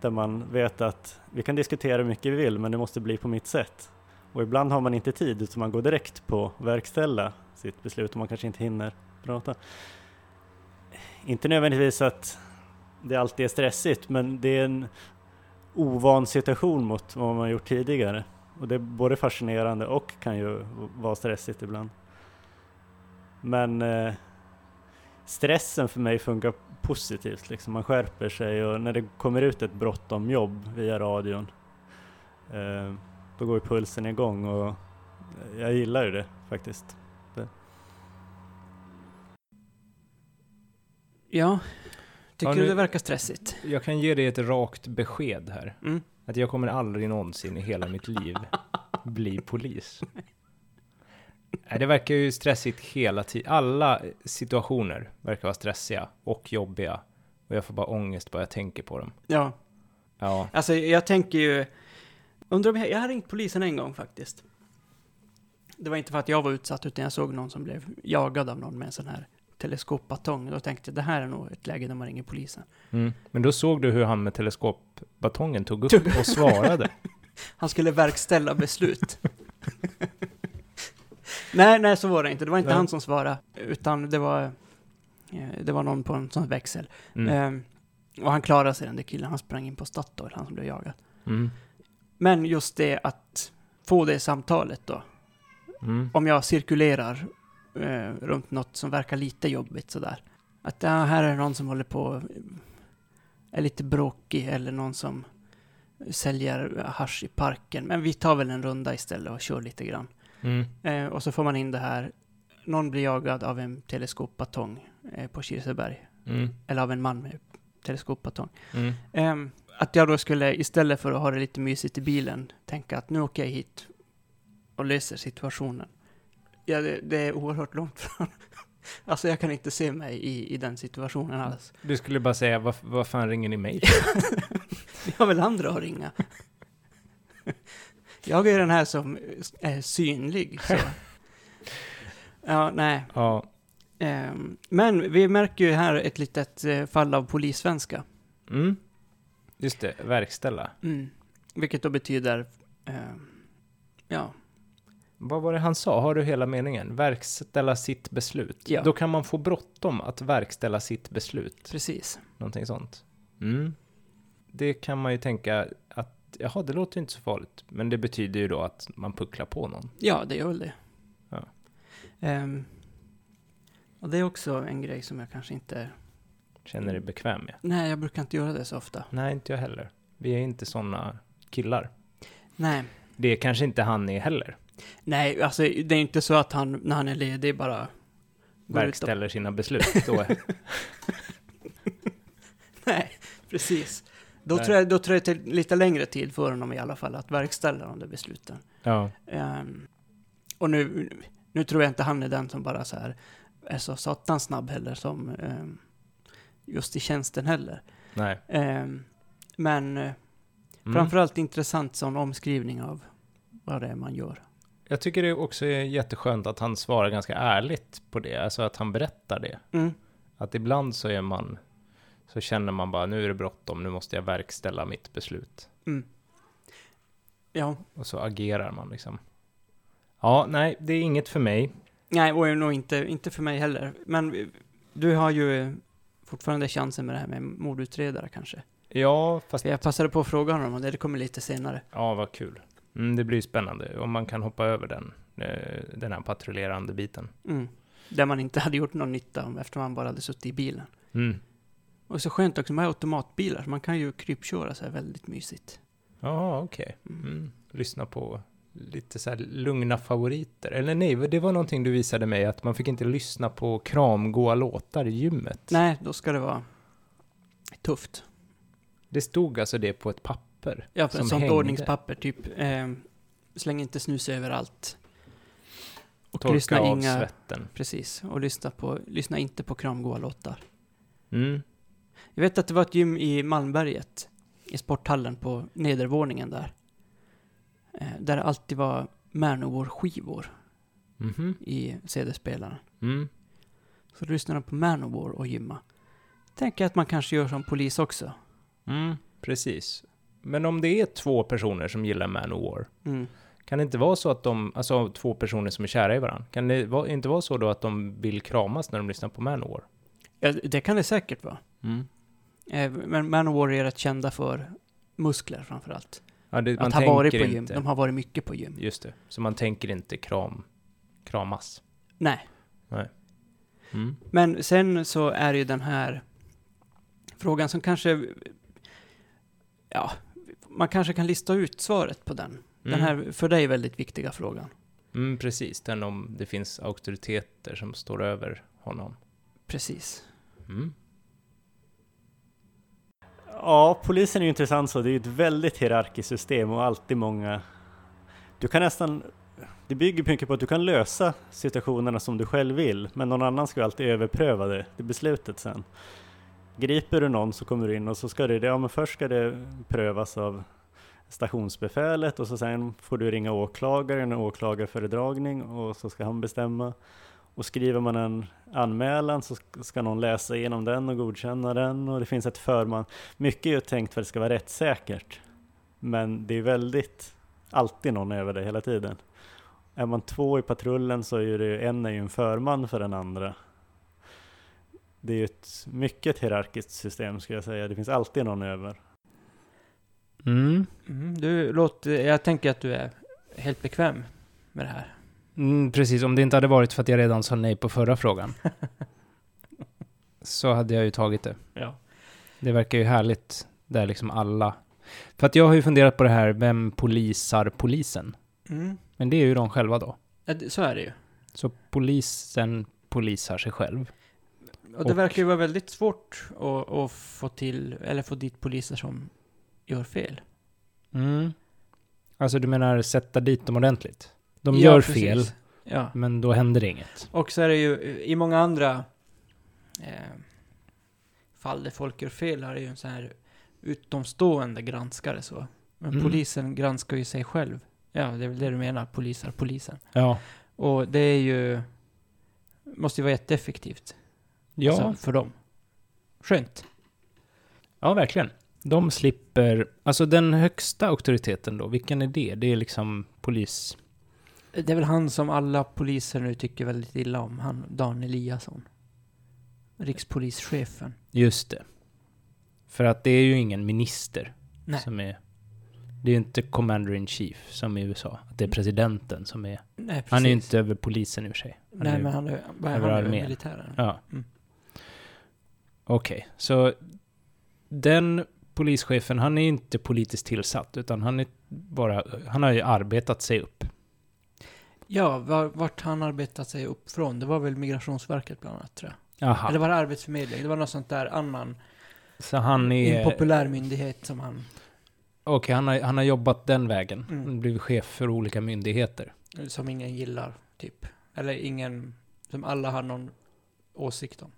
där man vet att vi kan diskutera hur mycket vi vill men det måste bli på mitt sätt. Och ibland har man inte tid utan man går direkt på verkställa sitt beslut och man kanske inte hinner prata. Inte nödvändigtvis att det alltid är stressigt men det är en ovan situation mot vad man har gjort tidigare. Och det är både fascinerande och kan ju vara stressigt ibland. Men eh, stressen för mig funkar positivt. Liksom. Man skärper sig och när det kommer ut ett brott om jobb via radion eh, då går pulsen igång och jag gillar ju det faktiskt. Ja, tycker Ja, du nu- det verkar stressigt? Jag kan ge dig ett rakt besked här. Mm. Att jag kommer aldrig någonsin i hela mitt liv bli polis. Det verkar ju stressigt hela tiden. Alla situationer verkar vara stressiga och jobbiga. Och jag får bara ångest bara jag tänker på dem. Ja, Ja. alltså jag tänker ju... Undrar om jag, jag har ringt polisen en gång faktiskt. Det var inte för att jag var utsatt, utan jag såg någon som blev jagad av någon med en sån här teleskopbatong. Då tänkte jag, det här är nog ett läge där man ringer polisen. Mm. Men då såg du hur han med teleskopbatongen tog upp och svarade. Han skulle verkställa beslut. nej, nej, så var det inte. Det var inte Nej. han som svarade, utan det var, eh, det var någon på en sån växel. Mm. Ehm, och han klarade sig, den där killen. Han sprang in på Statoil, han som blev jagad. Mm. Men just det att få det samtalet då. Mm. Om jag cirkulerar eh, runt något som verkar lite jobbigt sådär. Att ja, här är någon som håller på, är lite bråkig eller någon som säljer hasch i parken. Men vi tar väl en runda istället och kör lite grann. Mm. Eh, och så får man in det här. Någon blir jagad av en teleskopbatong eh, på Kirseberg. Mm. Eller av en man med teleskopbatong. Mm. Ehm, att jag då skulle, istället för att ha det lite mysigt i bilen, tänka att nu åker jag hit och löser situationen. Ja, det, det är oerhört långt från. Alltså jag kan inte se mig i, i den situationen alls. Du skulle bara säga, vad, vad fan ringer ni mig? Vi har väl andra att ringa. Jag är den här som är synlig. Så. Ja, nej. Ja. Ehm, men vi märker ju här ett litet eh, fall av polissvenska. Mm. Just det, verkställa. Mm. Vilket då betyder, ehm, ja, Vad var det han sa? Har du hela meningen? Verkställa sitt beslut. Ja. Då kan man få bråttom att verkställa sitt beslut. precis. Någonting sånt. Mm. Det kan man ju tänka att, jaha, det låter inte så farligt. Men det betyder ju då att man pucklar på någon. Ja, det gör väl det. Ja. Ehm, och det är också en grej som jag kanske inte... Känner dig bekväm med. Nej, jag brukar inte göra det så ofta. Nej, inte jag heller. Vi är inte sådana killar. Nej. Det är kanske inte han är heller. Nej, alltså det är inte så att han, när han är ledig, bara... ut och- Verkställer sina beslut. Nej, precis. Då Nej. tror, jag, då tror jag det tar lite längre tid för honom i alla fall att verkställa de där besluten. ja. Ehm, och nu, nu tror jag inte han är den som bara så här är så satans snabb heller som ehm, just i tjänsten heller. Nej. Ehm, men eh, Mm. framförallt intressant sån omskrivning av vad det är man gör. Jag tycker det också är jätteskönt att han svarar ganska ärligt på det. Alltså att han berättar det. Mm. Att ibland så är man, så känner man bara nu är det bråttom, nu måste jag verkställa mitt beslut. Mm. Ja, Och så agerar man liksom. Ja, nej, det är inget för mig. nej, och nog inte, inte för mig heller. Men du har ju fortfarande chansen med det här med mordutredare kanske. Ja, fast... Jag passade på att fråga honom och det kommer lite senare. Ja, vad kul. Mm, det blir spännande om man kan hoppa över den, eh, den här patrullerande biten. Mm. Där man inte hade gjort någon nytta om eftersom man bara hade suttit i bilen. Mm. Och så skönt också med automatbilar, så man kan ju krypköra så här väldigt mysigt. Jaha, okej. Mm. Mm. Lyssna på lite så här lugna favoriter. Eller nej, det var någonting du visade mig, att man fick inte lyssna på kramgoa låtar i gymmet. Nej, då ska det vara tufft. Det stod alltså det på ett papper? Ja, för som ett sånt hängde. ordningspapper, typ. Eh, släng inte snus överallt. Och Torka lyssna av inga... svetten. Precis, och lyssna, på, lyssna inte på kramgoa låtar. Mm. Jag vet att det var ett gym i Malmberget, i sporthallen på nedervåningen där. Eh, där det alltid var Manowar-skivor Mhm. i CD-spelaren. Mm. Så då lyssnar de på Manowar och gymma. Tänker att man kanske gör som polis också. Mm. Precis. Men om det är två personer som gillar Manowar, Mm. kan det inte vara så att de, alltså två personer som är kära i varandra, kan det inte vara så då att de vill kramas när de lyssnar på Manowar? Ja, det kan det säkert vara. Mm. Eh, Men Manowar är rätt kända för muskler framförallt. Ja, det, man Att ha varit på gym. inte. De har varit mycket på gym. Just det. Så man tänker inte kram, kramas. Nej. Mm. Men sen så är det ju den här frågan som kanske... Ja, man kanske kan lista ut svaret på den. Den Mm. här för dig väldigt viktiga frågan. Mm, precis. Den om det finns auktoriteter som står över honom. Precis. Mm. Ja, polisen är ju intressant så. Det är ju ett väldigt hierarkiskt system och alltid många... Du kan nästan det bygger mycket på att du kan lösa situationerna som du själv vill, men någon annan ska ju alltid överpröva det, det beslutet sen. Griper du någon så kommer du in och så ska det, ja men först ska det prövas av stationsbefälet och så sen får du ringa åklagaren, och åklagarföredragning och så ska han bestämma. Och skriver man en anmälan så ska någon läsa igenom den och godkänna den och det finns ett förman. Mycket är ju tänkt för att det ska vara rättssäkert. Men det är väldigt, alltid någon över det hela tiden. Är man två i patrullen så är det en är ju en förman för den andra. Det är ju ett mycket hierarkiskt system skulle jag säga. Det finns alltid någon över. Mm. Mm, du låter, jag tänker att du är helt bekväm med det här. Mm, precis, om det inte hade varit för att jag redan sa nej på förra frågan. så hade jag ju tagit det. Ja. Det verkar ju härligt där liksom alla... För att jag har ju funderat på det här, vem polisar polisen? Mm. Men det är ju de själva då. Ja, det- Så är det ju. Så polisen polisar sig själv. Och det Och- verkar ju vara väldigt svårt att, att få till, eller få dit poliser som gör fel. Mm. Alltså du menar sätta dit dem ordentligt? De Ja, gör precis. fel, Ja. men då händer inget. Och så är det ju i många andra eh, fall där folk gör fel är det ju en sån här utomstående granskare så. Men Mm. polisen granskar ju sig själv. Ja, det är väl det du menar, polisar polisen. Ja. Och det är ju, måste ju vara jätteeffektivt. Ja, Alltså, för dem. Skönt. ja verkligen. De slipper, alltså den högsta auktoriteten då, vilken är det? Det är liksom polis... Det är väl han som alla poliser nu tycker väldigt illa om, han Dan Eliasson. Rikspolischefen. Just det. För att det är ju ingen minister Nej. som är... Det är ju inte commander in chief som i USA. Att det är presidenten som är... Nej. Han är ju inte över polisen i och för sig. Han Nej, är, men han är, är över han över armén. militären. Ja. Mm. Okej, så den polischefen, han är inte politiskt tillsatt, utan han är bara... Han har ju arbetat sig upp. Ja, var, vart han arbetat sig upp från? Det var väl Migrationsverket bland annat, tror jag. Aha. Eller var det Arbetsförmedlingen? Det var något sånt där annan Så han är... impopulär myndighet som han... Okej, han, har, han har jobbat den vägen. Mm. Blivit chef för olika myndigheter. Som ingen gillar, typ. Eller ingen... Som alla har någon åsikt om.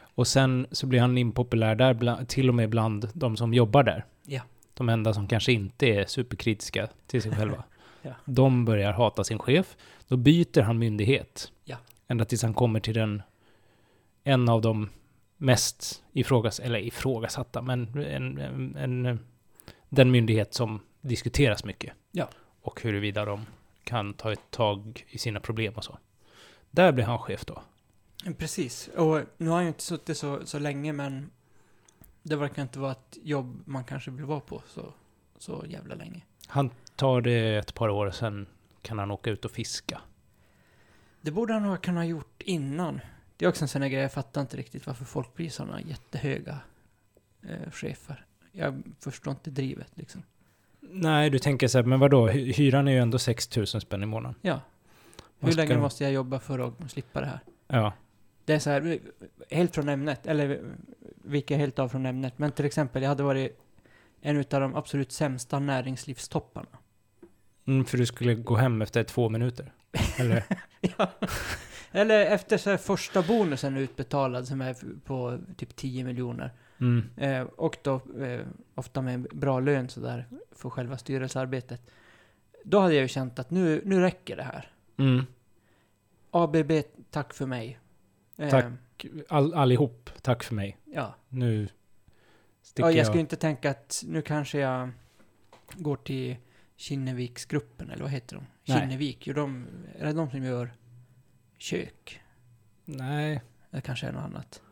Och sen så blir han impopulär där, bland, till och med bland de som jobbar där. Ja. De enda som kanske inte är superkritiska till sig själva. Ja. De börjar hata sin chef. Då byter han myndighet. Ja. Ända tills han kommer till den, en av de mest ifrågas, eller ifrågasatta, men en, en, en, den myndighet som diskuteras mycket. Ja. Och huruvida de kan ta ett tag i sina problem och så. Där blir han chef då. Precis. Och nu har han ju inte suttit så, så länge, men det verkar inte vara ett jobb man kanske vill vara på så, så jävla länge. Han tar det ett par år, sen kan han åka ut och fiska. Det borde han ha kunnat gjort innan. Det är också en sån här grej, jag fattar inte riktigt varför folk blir såna jättehöga eh, chefer. Jag förstår inte drivet liksom. Nej, du tänker så här, men vadå, hy- hyran är ju ändå 6 000 spänn i månaden. Ja. Hur ska länge måste jag jobba för att slippa det här? Ja. Det är så här, helt från ämnet, eller vilka helt av från ämnet. Men till exempel, jag hade varit en utav de absolut sämsta näringslivstopparna. Mm, för du skulle gå hem efter två minuter. Eller? ja. Eller efter så första bonusen utbetalad som är på typ 10 miljoner. Mm. Eh, och då eh, ofta med bra lön sådär för själva styrelsearbetet. Då hade jag ju känt att nu, nu räcker det här. Mm. ABB, tack för mig. Eh, Tack. All, allihop, tack för mig. Ja. Nu sticker ja, jag jag. skulle inte tänka att nu kanske jag går till Kinneviksgruppen, eller vad heter de? Nej. Kinnevik, gör de, är det de som gör kök? Nej. Det kanske är något annat.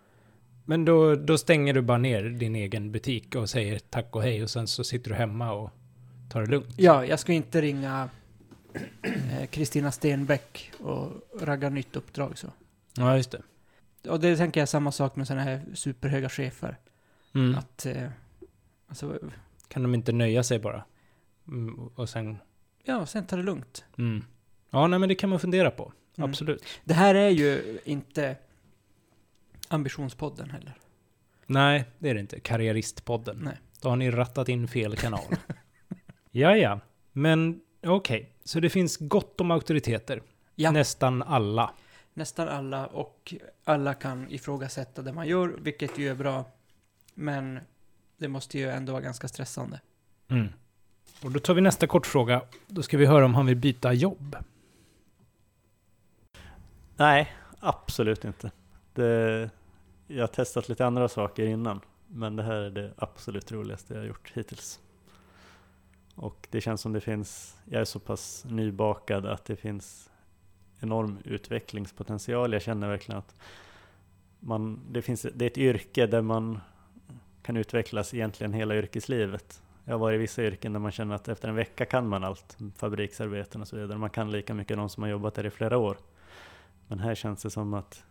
Men då, då stänger du bara ner din egen butik och säger tack och hej och sen så sitter du hemma och tar det lugnt. Ja, jag ska inte ringa eh, Kristina Stenbeck och ragga nytt uppdrag så. Ja, just det. Och det tänker jag samma sak med sådana här superhöga chefer. Mm. Att, eh, alltså, Kan de inte nöja sig bara? Mm, och sen... ja, sen ta det lugnt. Mm. Ja, nej men det kan man fundera på. Mm. Absolut. Det här är ju inte ambitionspodden heller. Nej, det är det inte. Karriäristpodden. Nej. Då har ni rattat in fel kanal. ja, ja. Men Okej, så det finns gott om auktoriteter. Ja. Nästan alla. Nästan alla och alla kan ifrågasätta det man gör, vilket ju är bra. Men det måste ju ändå vara ganska stressande. Mm. Och då tar vi nästa kortfråga. Då ska vi höra om han vill byta jobb. Nej, absolut inte. Det, jag har testat lite andra saker innan, men det här är det absolut roligaste jag har gjort hittills. Och det känns som det finns, jag är så pass nybakad att det finns enorm utvecklingspotential. Jag känner verkligen att man, det, finns, det är ett yrke där man kan utvecklas egentligen hela yrkeslivet. Jag har varit i vissa yrken där man känner att efter en vecka kan man allt, fabriksarbeten och så vidare. Man kan lika mycket de som har jobbat där i flera år. Men här känns det som att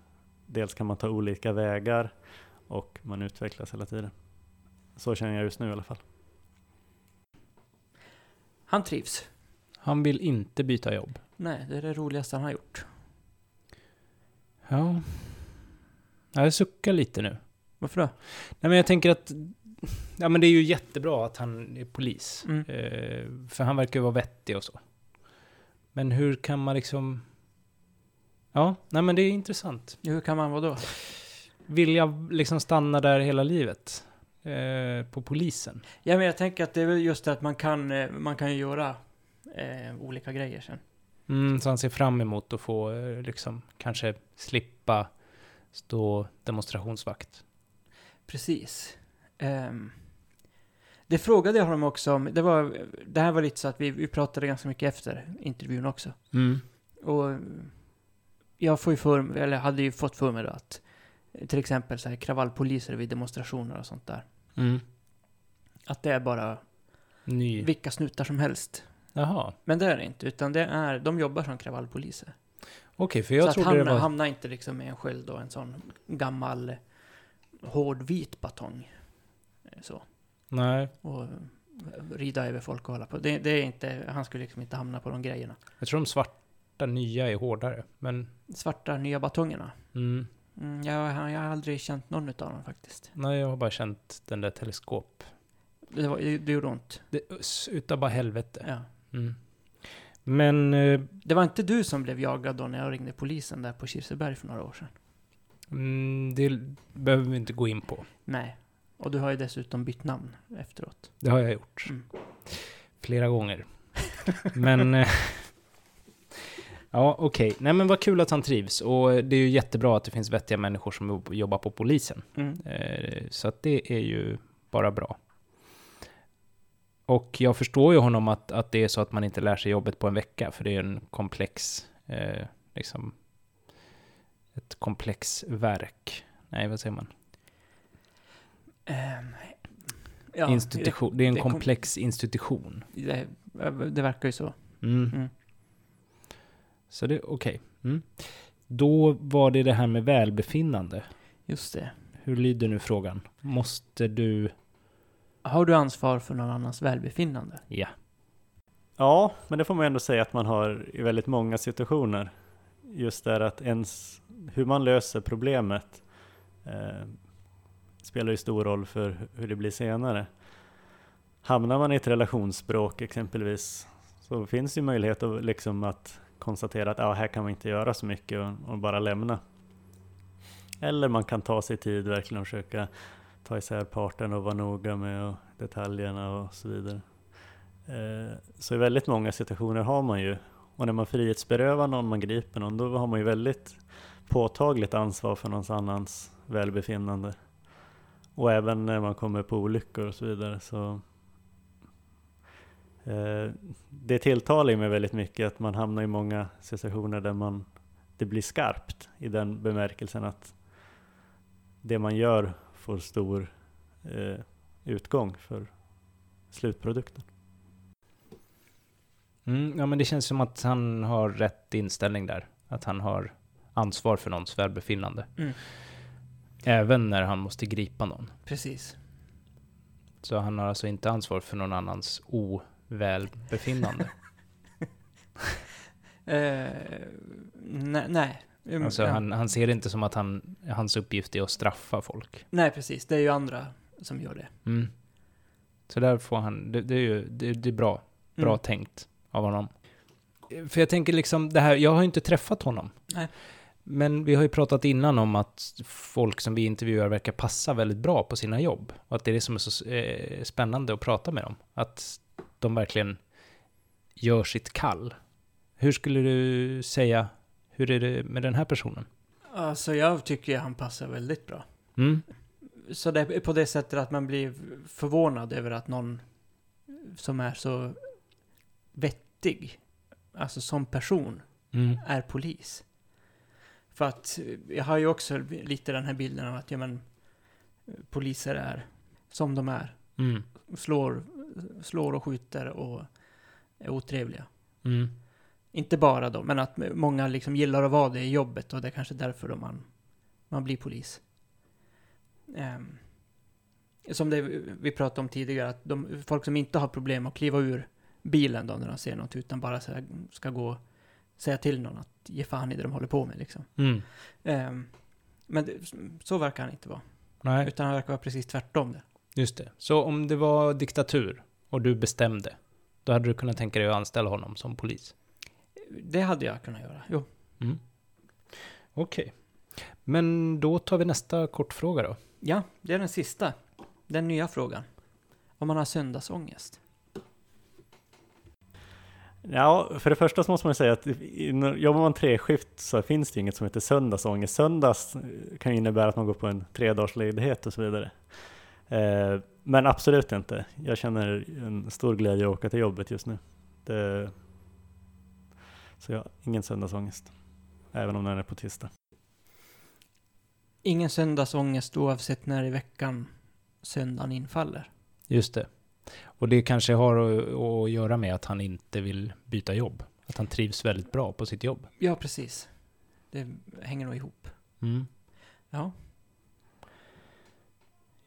dels kan man ta olika vägar och man utvecklas hela tiden. Så känner jag just nu i alla fall. Han trivs. Han vill inte byta jobb. Nej, det är det roligaste han har gjort. Ja. Jag suckar lite nu. Varför då? Nej men jag tänker att Ja men det är ju jättebra att han är polis. Mm. Eh, för han verkar ju vara vettig och så. Men hur kan man liksom... Ja, nej men det är intressant. Hur kan man vara då? Vill jag liksom stanna där hela livet? Eh, på polisen? Ja, men jag tänker att det är väl just det att man kan, eh, man kan ju göra eh, olika grejer sen. Mm, så han ser fram emot att få eh, liksom kanske slippa stå demonstrationsvakt. Precis. Ehm, det frågade jag honom också om. Det, var, det här var lite så att vi, vi pratade ganska mycket efter intervjun också. Mm. Och jag får ju för, eller hade ju fått för mig då att till exempel så här kravallpoliser vid demonstrationer och sånt där. Mm. Att det är bara Ny. vilka snutar som helst. Jaha. Men det är det inte, utan det är, de jobbar som kravallpoliser. Okej, för jag så att trodde hamna, det var... hamna inte liksom med en sköld och en sån gammal hård vit batong. Så. Nej, Och eh, rida över folk och hålla på. Det, det är inte, han skulle liksom inte hamna på de grejerna. jag tror de svarta nya är hårdare. Men... Svarta nya batongerna. Mm. Mm, jag, jag har aldrig känt någon utav dem faktiskt. Nej, jag har bara känt den där teleskop. Det, var, det, det gjorde ont. Det utav bara helvete. Ja. Mm. Men... Eh, Det var inte du som blev jagad då när jag ringde polisen där på Kirseberg för några år sedan? mm, det behöver vi inte gå in på. Nej. Och du har ju dessutom bytt namn efteråt. Det har jag gjort. Mm. Flera gånger. Men... Eh, ja, okej. Nej, men vad kul att han trivs. Och det är ju jättebra att det finns vettiga människor som jobbar på polisen. Mm. Eh, Så att det är ju bara bra. Och jag förstår ju honom att, att det är så att man inte lär sig jobbet på en vecka, för det är en komplex, eh, liksom, ett komplex verk. Nej, vad säger man? Ehm, ja, institution. Det är en det kom- komplex institution. Det, det, verkar ju så. Mm. Mm. Så det, okej. Mm. Då var det det här med välbefinnande. Just det. Hur lyder nu frågan? Måste du... Har du ansvar för någon annans välbefinnande? Ja. Ja, men det får man ändå säga att man har i väldigt många situationer. Just där att ens, hur man löser problemet eh, spelar ju stor roll för hur det blir senare. Hamnar man i ett relationsspråk exempelvis så finns ju möjlighet att, liksom att konstatera att ah, här kan man inte göra så mycket och, och bara lämna. Eller man kan ta sig tid verkligen och försöka ta isär parten och vara noga med och detaljerna och så vidare. Eh, Så i väldigt många situationer har man ju, och när man frihetsberövar någon, man griper någon, då har man ju väldigt påtagligt ansvar för någons annans välbefinnande. Och även när man kommer på olyckor och så vidare så eh, det tilltalar mig väldigt mycket att man hamnar i många situationer där man, det blir skarpt i den bemärkelsen att det man gör får stor eh, utgång för slutprodukten. Mm, ja, men det känns som att han har rätt inställning där. Att han har ansvar för någons välbefinnande. Mm. Även när han måste gripa någon. Precis. Så han har alltså inte ansvar för någon annans ovälbefinnande. Eh, nej. nej. Mm, alltså ja. han, han ser det inte som att han, hans uppgift är att straffa folk. nej, precis. Det är ju andra som gör det. Mm. Så där får han, det, det är ju det, det är bra, bra Mm. tänkt. av honom. För jag tänker liksom det här, jag har ju inte träffat honom. Nej. Men vi har ju pratat innan om att folk som vi intervjuar verkar passa väldigt bra på sina jobb. Och att det är det som är så eh, spännande att prata med dem. Att de verkligen gör sitt kall. Hur skulle du säga, hur är det med den här personen? Alltså jag tycker han passar väldigt bra. Mm, Så det är på det sättet att man blir förvånad över att någon som är så vettig, alltså som person, mm, är polis. För att jag har ju också lite den här bilden av att ja, men, poliser är som de är. mm, Slår, slår och skjuter och är otrevliga. mm, Inte bara då, men att många liksom gillar att vara det i jobbet och det är kanske därför då man, man blir polis. Ehm, som det vi pratade om tidigare, att de, folk som inte har problem att kliva ur bilen då när de ser något, utan bara så här, ska gå säga till någon att ge fan i det de håller på med liksom. mm. Ehm, men det, så verkar han inte vara. Nej, Utan han verkar vara precis tvärtom det. just det. Så om det var diktatur och du bestämde, då hade du kunnat tänka dig att anställa honom som polis? Det hade jag kunnat göra, jo. Mm. Okej. Men då tar vi nästa kortfråga då. Ja, det är den sista. Den nya frågan. Om man har söndagsångest. Ja, för det första så måste man säga att jobbar man treskift så finns det inget som heter söndagsångest. Söndags kan ju innebära att man går på en tre dagars ledighet och så vidare. Eh, Men absolut inte. Jag känner en stor glädje att åka till jobbet just nu. Det, så jag har ingen söndagsångest. Även om den är på tisdag. Ingen söndagsångest oavsett när i veckan söndagen infaller. Just det. Och det kanske har att, att göra med att han inte vill byta jobb. Att han trivs väldigt bra på sitt jobb. Ja, precis. Det hänger nog ihop. Mm. Ja,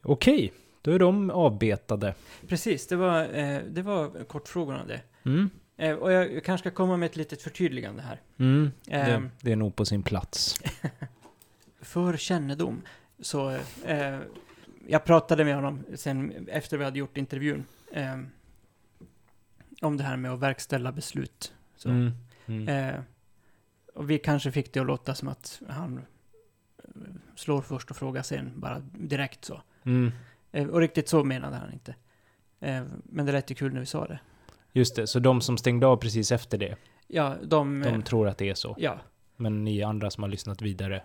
Okej, då är de avbetade. precis. Det var, eh, det var kortfrågorna det. Mm. Eh, och jag, kanske ska komma med ett litet förtydligande här. Mm. Det, Ehm. det är nog på sin plats. För kännedom så... Eh, jag pratade med honom sen efter vi hade gjort intervjun. Eh, om det här med att verkställa beslut. Så. Mm. Mm. Eh, och vi kanske fick det att låta som att han eh, slår först och frågar sen, bara direkt så. Mm. Eh, och riktigt så menade han inte. Eh, men det lät ju kul när vi sa det. Just det, så de som stängde av precis efter det, Ja, de... de eh, tror att det är så. ja. Men ni andra som har lyssnat vidare,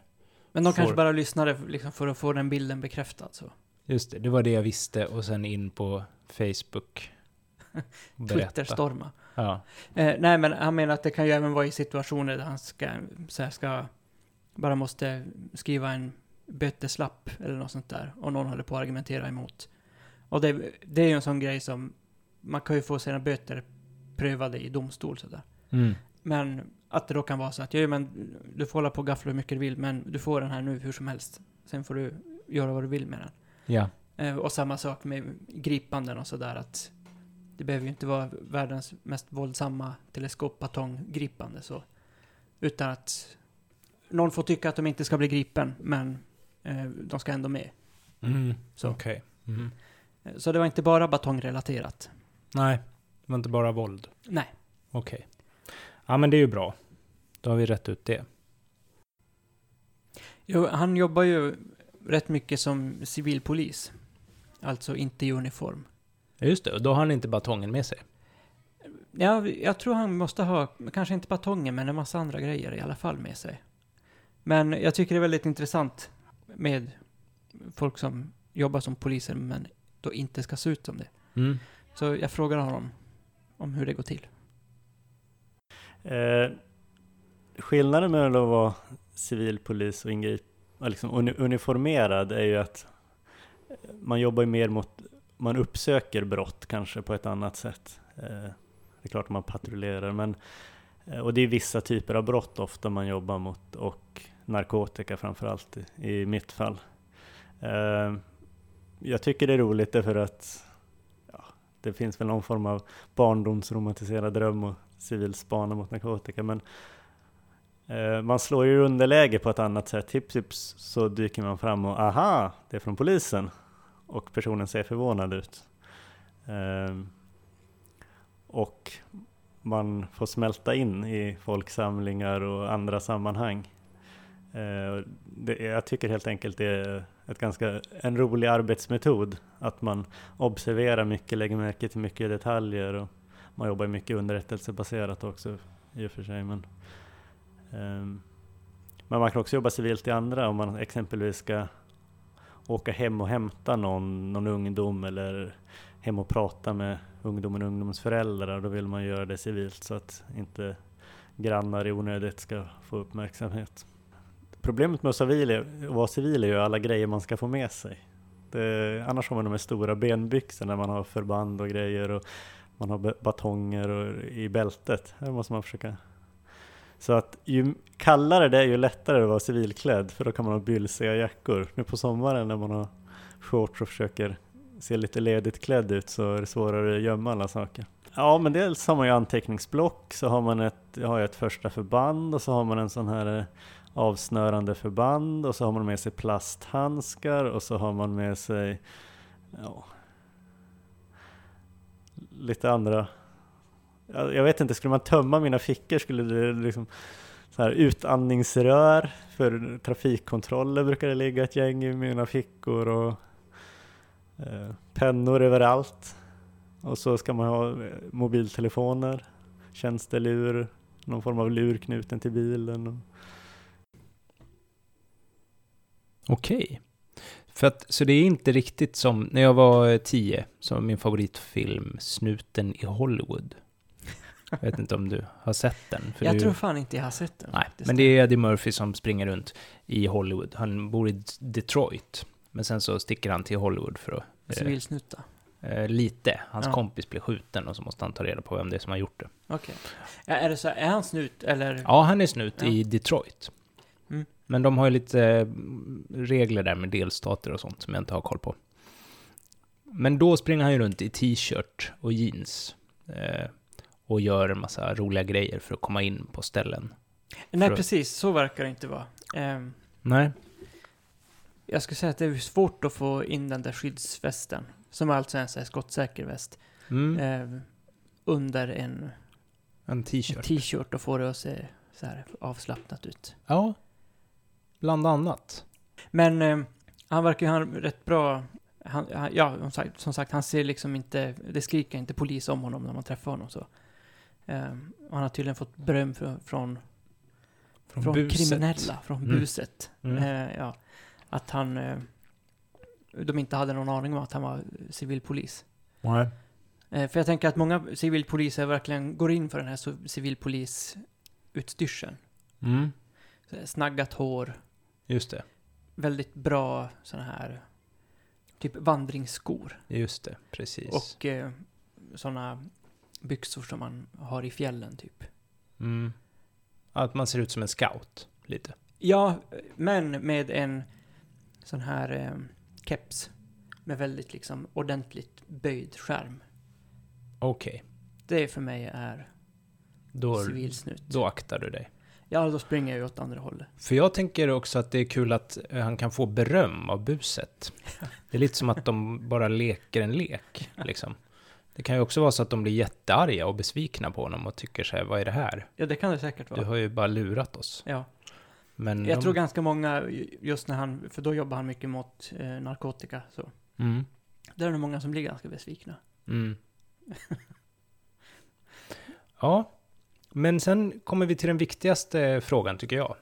Men de kanske får- bara lyssnade liksom för att få den bilden bekräftad så. just det, det var det jag visste och sen in på Facebook. Twitterstorma. Ja. Eh, nej, men han menar att det kan ju även vara i situationer där han ska, så här, ska bara måste skriva en böteslapp eller något sånt där. Och någon håller på att argumentera emot. Och det, det är ju en sån grej som man kan ju få sina böter prövade i domstol sådär. Mm. Men att det då kan vara så att, ja men du får hålla på och gaffla hur mycket du vill, men du får den här nu hur som helst. Sen får du göra vad du vill med den. Ja. Eh, och samma sak med gripanden och sådär att det behöver ju inte vara världens mest våldsamma teleskopbatonggripande så. Utan att någon får tycka att de inte ska bli gripen, men eh, de ska ändå med. Mm. Så. Okej. Mm. Eh, Så det var inte bara batongrelaterat. Nej, det var inte bara våld. Nej. Okej. Ja, men det är ju bra. Då har vi rätt ut det. Jo, han jobbar ju rätt mycket som civilpolis. Alltså inte i uniform. Ja, Just det, och då har han inte batongen med sig. Ja, jag tror han måste ha, kanske inte batongen, men en massa andra grejer i alla fall med sig. Men jag tycker det är väldigt intressant med folk som jobbar som poliser, men då inte ska se ut som det. Mm. Så jag frågar honom om hur det går till. Eh, skillnaden mellan att vara civilpolis och ingrip, och liksom uni- uniformerad är ju att man jobbar ju mer mot, man uppsöker brott kanske på ett annat sätt. Eh, det är klart man patrullerar, men eh, och det är vissa typer av brott ofta man jobbar mot och narkotika framförallt i, i mitt fall. Eh, jag tycker det är roligt därför att ja, det finns väl någon form av barndomsromantiserad dröm och civilspana mot narkotika. Men Eh, man slår ju underläge på ett annat sätt. Hipp hips så dyker man fram och aha, det är från polisen. Och personen ser förvånad ut. Eh, och man får smälta in i folksamlingar och andra sammanhang. Eh, jag tycker helt enkelt det är ett ganska, en rolig arbetsmetod. Att man observerar mycket, lägger märke till mycket detaljer och man jobbar mycket underrättelsebaserat också i och för sig. Men, Ehm, men man kan också jobba civilt i andra om man exempelvis ska åka hem och hämta någon, någon ungdom eller hem och prata med ungdomen och ungdomens föräldrar. Då vill man göra det civilt så att inte grannar i onödigt ska få uppmärksamhet. Problemet med att vara civil är ju alla grejer man ska få med sig. Det, annars har man de här stora benbyxorna när man har förband och grejer och man har batonger och, i bältet. Här måste man försöka. Så att ju kallare det är ju lättare att vara civilklädd för då kan man ha bylsiga jackor. Nu på sommaren när man har shorts och försöker se lite ledigt klädd ut så är det svårare att gömma alla saker. Ja men dels har man ju anteckningsblock, så har man ett, har ett första förband och så har man en sån här eh, avsnörande förband och så har man med sig plasthandskar och så har man med sig ja, lite andra jag, vet inte, skulle man tömma mina fickor skulle det liksom så här utandningsrör för trafikkontroller brukar det ligga ett gäng i mina fickor och eh, pennor överallt. Och så ska man ha eh, mobiltelefoner, tjänstelur, någon form av lur knuten till bilen. Och, Okej. För att, så det är inte riktigt som när jag var tio, som min favoritfilm Snuten i Hollywood. Jag vet inte om du har sett den? jag du... tror fan inte jag har sett den. Nej, men det är Eddie Murphy som springer runt i Hollywood. Han bor i Detroit, men sen så sticker han till Hollywood för att... Eh, Civilsnutta? Eh, lite. Hans ja. kompis blir skjuten och så måste han ta reda på vem det är som har gjort det. Okej. Okay. Är det så, är han snut eller? Ja, han är snut ja. i Detroit. Mm. Men de har ju lite mm, regler där med delstater och sånt som jag inte har koll på. Men då springer han ju runt i t-shirt och jeans. Eh, och gör en massa roliga grejer för att komma in på ställen. Nej, att... precis. Så verkar det inte vara. Um, Nej. Jag skulle säga att det är svårt att få in den där skyddsvästen, som alltså är en skottsäker väst, mm. uh, under en en t-shirt. t-shirt och få det att se så här avslappnat ut. Ja, bland annat. Men uh, han verkar ju ha rätt bra han, ja, som sagt, som sagt, han ser liksom inte, det skriker inte polis om honom när man träffar honom så. Eh, han har tydligen fått beröm för, från, från, från kriminella, från mm. buset. Mm. Eh, ja, att han, eh, de inte hade någon aning om att han var civilpolis. Nej. För jag tänker att många civilpoliser verkligen går in för den här civilpolisutstyrseln. Mm. Snaggat hår. Just det. Väldigt bra sådana här typ vandringsskor. Just det, precis. Och eh, sådana byxor som man har i fjällen typ. Mm. Att man ser ut som en scout, lite. Ja, men med en sån här eh, keps. Med väldigt liksom ordentligt böjd skärm. Okej. Okay. Det för mig är då, civilsnut. Då aktar du dig. Ja, då springer jag ju åt andra hållet. För jag tänker också att det är kul att eh, han kan få beröm av buset. Det är lite som att de bara leker en lek, liksom. Det kan ju också vara så att de blir jättearga och besvikna på honom och tycker så här, vad är det här? Ja, det kan det säkert vara. Du har ju bara lurat oss. Ja. Men jag de... tror ganska många, just när han, för då jobbar han mycket mot eh, narkotika, så. Mm. Där är det många som blir ganska besvikna. Mm. ja, men sen kommer vi till den viktigaste frågan, tycker jag.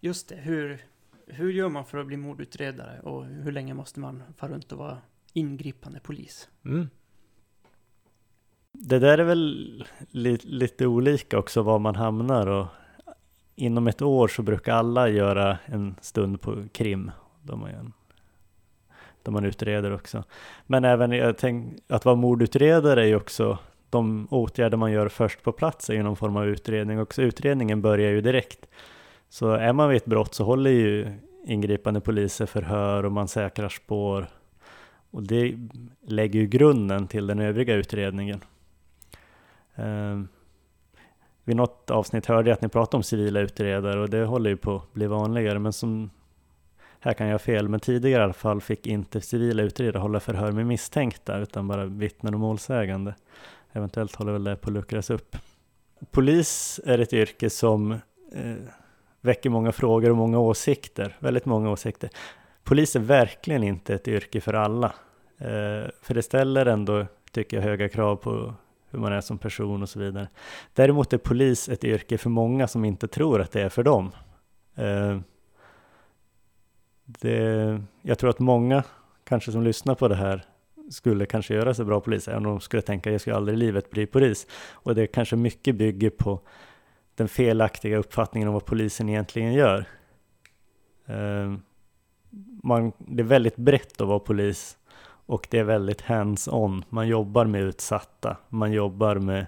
Just det, hur, hur gör man för att bli mordutredare och hur länge måste man fara runt och vara ingripande polis? Mm. Det där är väl li lite olika också var man hamnar och inom ett år så brukar alla göra en stund på krim. Då man, då man utreder också. Men även jag tänk, att vara mordutredare är ju också de åtgärder man gör först på plats är ju någon form av utredning också. Utredningen börjar ju direkt. Så är man vid ett brott så håller ju ingripande poliser förhör och man säkrar spår. Och det lägger ju grunden till den övriga utredningen. Eh, vid något avsnitt hörde jag att ni pratade om civila utredare och det håller ju på att bli vanligare. Men som, här kan jag ha fel, men tidigare i alla fall fick inte civila utredare hålla förhör med misstänkta utan bara vittnen och målsägande. Eventuellt håller väl det på att luckras upp. polis är ett yrke som eh, väcker många frågor och många åsikter, väldigt många åsikter. Polis är verkligen inte ett yrke för alla, eh, för det ställer ändå, tycker jag, höga krav på hur man är som person och så vidare. Däremot är polis ett yrke för många som inte tror att det är för dem. Eh, det, jag tror att många kanske som lyssnar på det här skulle kanske göra sig bra polis, även om de skulle tänka jag skulle aldrig i livet bli polis. Och det kanske mycket bygger på den felaktiga uppfattningen om vad polisen egentligen gör. Eh, man, det är väldigt brett att vara polis och det är väldigt hands-on. Man jobbar med utsatta, man jobbar med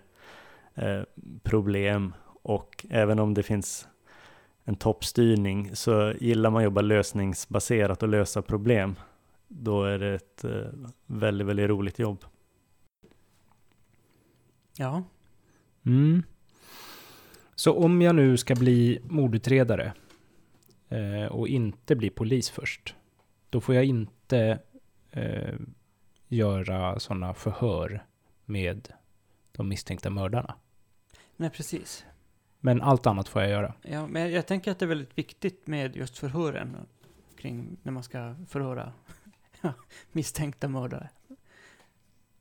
eh, problem och även om det finns en toppstyrning så gillar man jobba lösningsbaserat och lösa problem. Då är det ett eh, väldigt, väldigt roligt jobb. Ja. Mm. Så om jag nu ska bli mordutredare eh, och inte bli polis först, då får jag inte eh, göra sådana förhör med de misstänkta mördarna. Nej, precis. Men allt annat får jag göra. Ja, men jag tänker att det är väldigt viktigt med just förhören kring när man ska förhöra misstänkta mördare.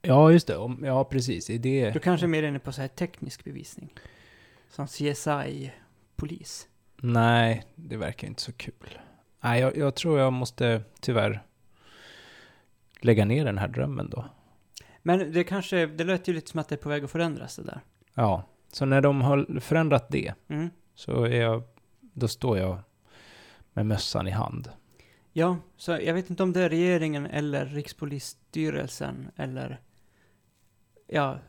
Ja, just det. Ja, precis. Det... Du kanske är mer inne på så här teknisk bevisning. Som CSI-polis. Nej, det verkar inte så kul. Nej, jag, jag tror jag måste tyvärr lägga ner den här drömmen då. Men det kanske, det låter ju lite som att det är på väg att förändras det där. Ja, så när de har förändrat det Mm. så är jag, då står jag med mössan i hand. Ja, så jag vet inte om det är regeringen eller Rikspolisstyrelsen eller... Ja,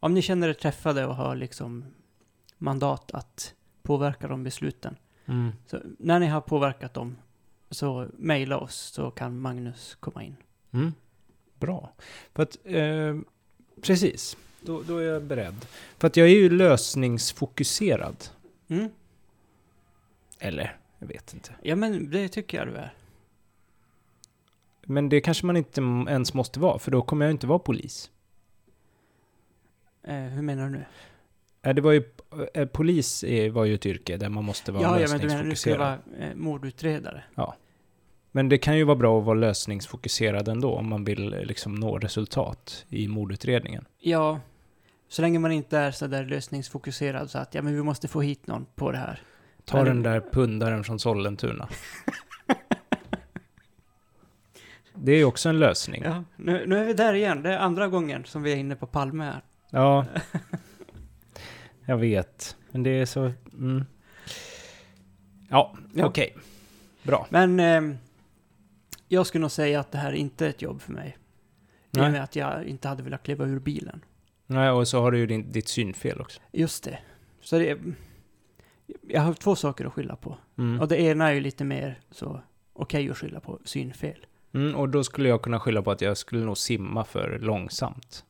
om ni känner er träffade och har liksom mandat att påverka de besluten. Så när ni har påverkat dem, så mejla oss så kan Magnus komma in. Mm. Bra. För att, eh, precis, då, då är jag beredd. För att jag är ju lösningsfokuserad. Mm. Eller, jag vet inte. Ja, men det tycker jag du är. Men det kanske man inte ens måste vara, för då kommer jag inte vara polis. Eh, hur menar du nu? Eh, Det var ju, eh, polis var ju ett yrke där man måste vara Ja, ja, men du menar du ska lösningsfokuserad. vara eh, mordutredare? Men det kan ju vara bra att vara lösningsfokuserad ändå om man vill eh, liksom nå resultat i mordutredningen. Ja, så länge man inte är så där lösningsfokuserad så att ja, men vi måste få hit någon på det här. Ta det- den där pundaren från Sollentuna. Det är ju också en lösning. Ja, nu, nu är vi där igen. Det är andra gången som vi är inne på Palme här. Ja. Jag vet. Men det är så... Mm. Ja, okej. Bra. Men eh, jag skulle nog säga att det här inte är ett jobb för mig. I och Nej. med att jag inte hade velat kliva ur bilen. Nej, och så har du ju din, ditt synfel också. Just det. Så det är, Jag har två saker att skylla på. Mm. Och det ena är ju lite mer så okej att skylla på synfel. Mm, och då skulle jag kunna skylla på att jag skulle nog simma för långsamt.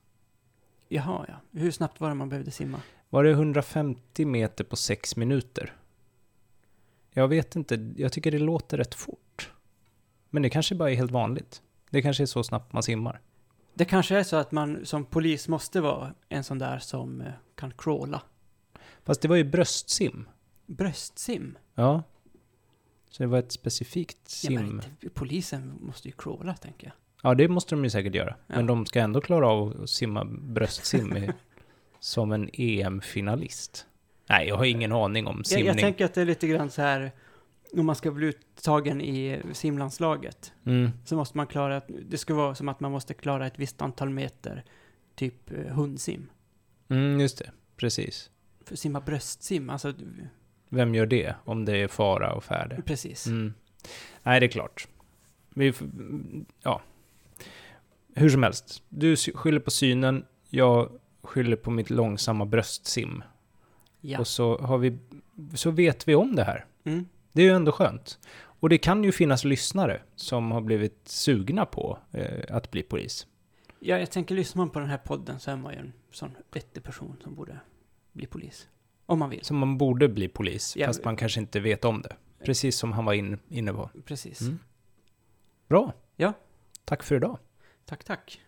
Jaha, ja. Hur snabbt var det man behövde simma? Var det 150 meter på sex minuter? Jag vet inte, jag tycker det låter rätt fort. Men det kanske bara är helt vanligt. Det kanske är så snabbt man simmar. Det kanske är så att man som polis måste vara en sån där som eh, kan crawla. Fast det var ju bröstsim. Bröstsim? Ja. Så det var ett specifikt Ja, sim. men inte- polisen måste ju crawla, tänker jag. Ja, det måste de ju säkert göra. Ja. Men de ska ändå klara av att simma bröstsim i, som en EM-finalist. Nej, jag har ingen aning om Jag, simning. jag tänker att det är lite grann så här, om man ska bli uttagen i simlandslaget, mm. så måste man klara, att- det ska vara som att man måste klara ett visst antal meter, typ eh, hundsim. Mm, just det. Precis. För simma bröstsim, alltså, Vem gör det om det är fara och färde? precis. Mm. Nej, det är klart. Vi, ja. Hur som helst. Du skyller på synen, jag skyller på mitt långsamma bröstsim. Ja. Och så, har vi, så vet vi om det här. Mm. Det är ju ändå skönt. Och det kan ju finnas lyssnare som har blivit sugna på eh, att bli polis. Ja, jag tänker, lyssnar man på den här podden så är man ju en sån vettig person som borde bli polis. Om man vill. Så man borde bli polis, Ja, fast man kanske inte vet om det. Precis som han var in, inne på. Precis. Mm. Bra. Ja. Tack för idag. Tack, tack.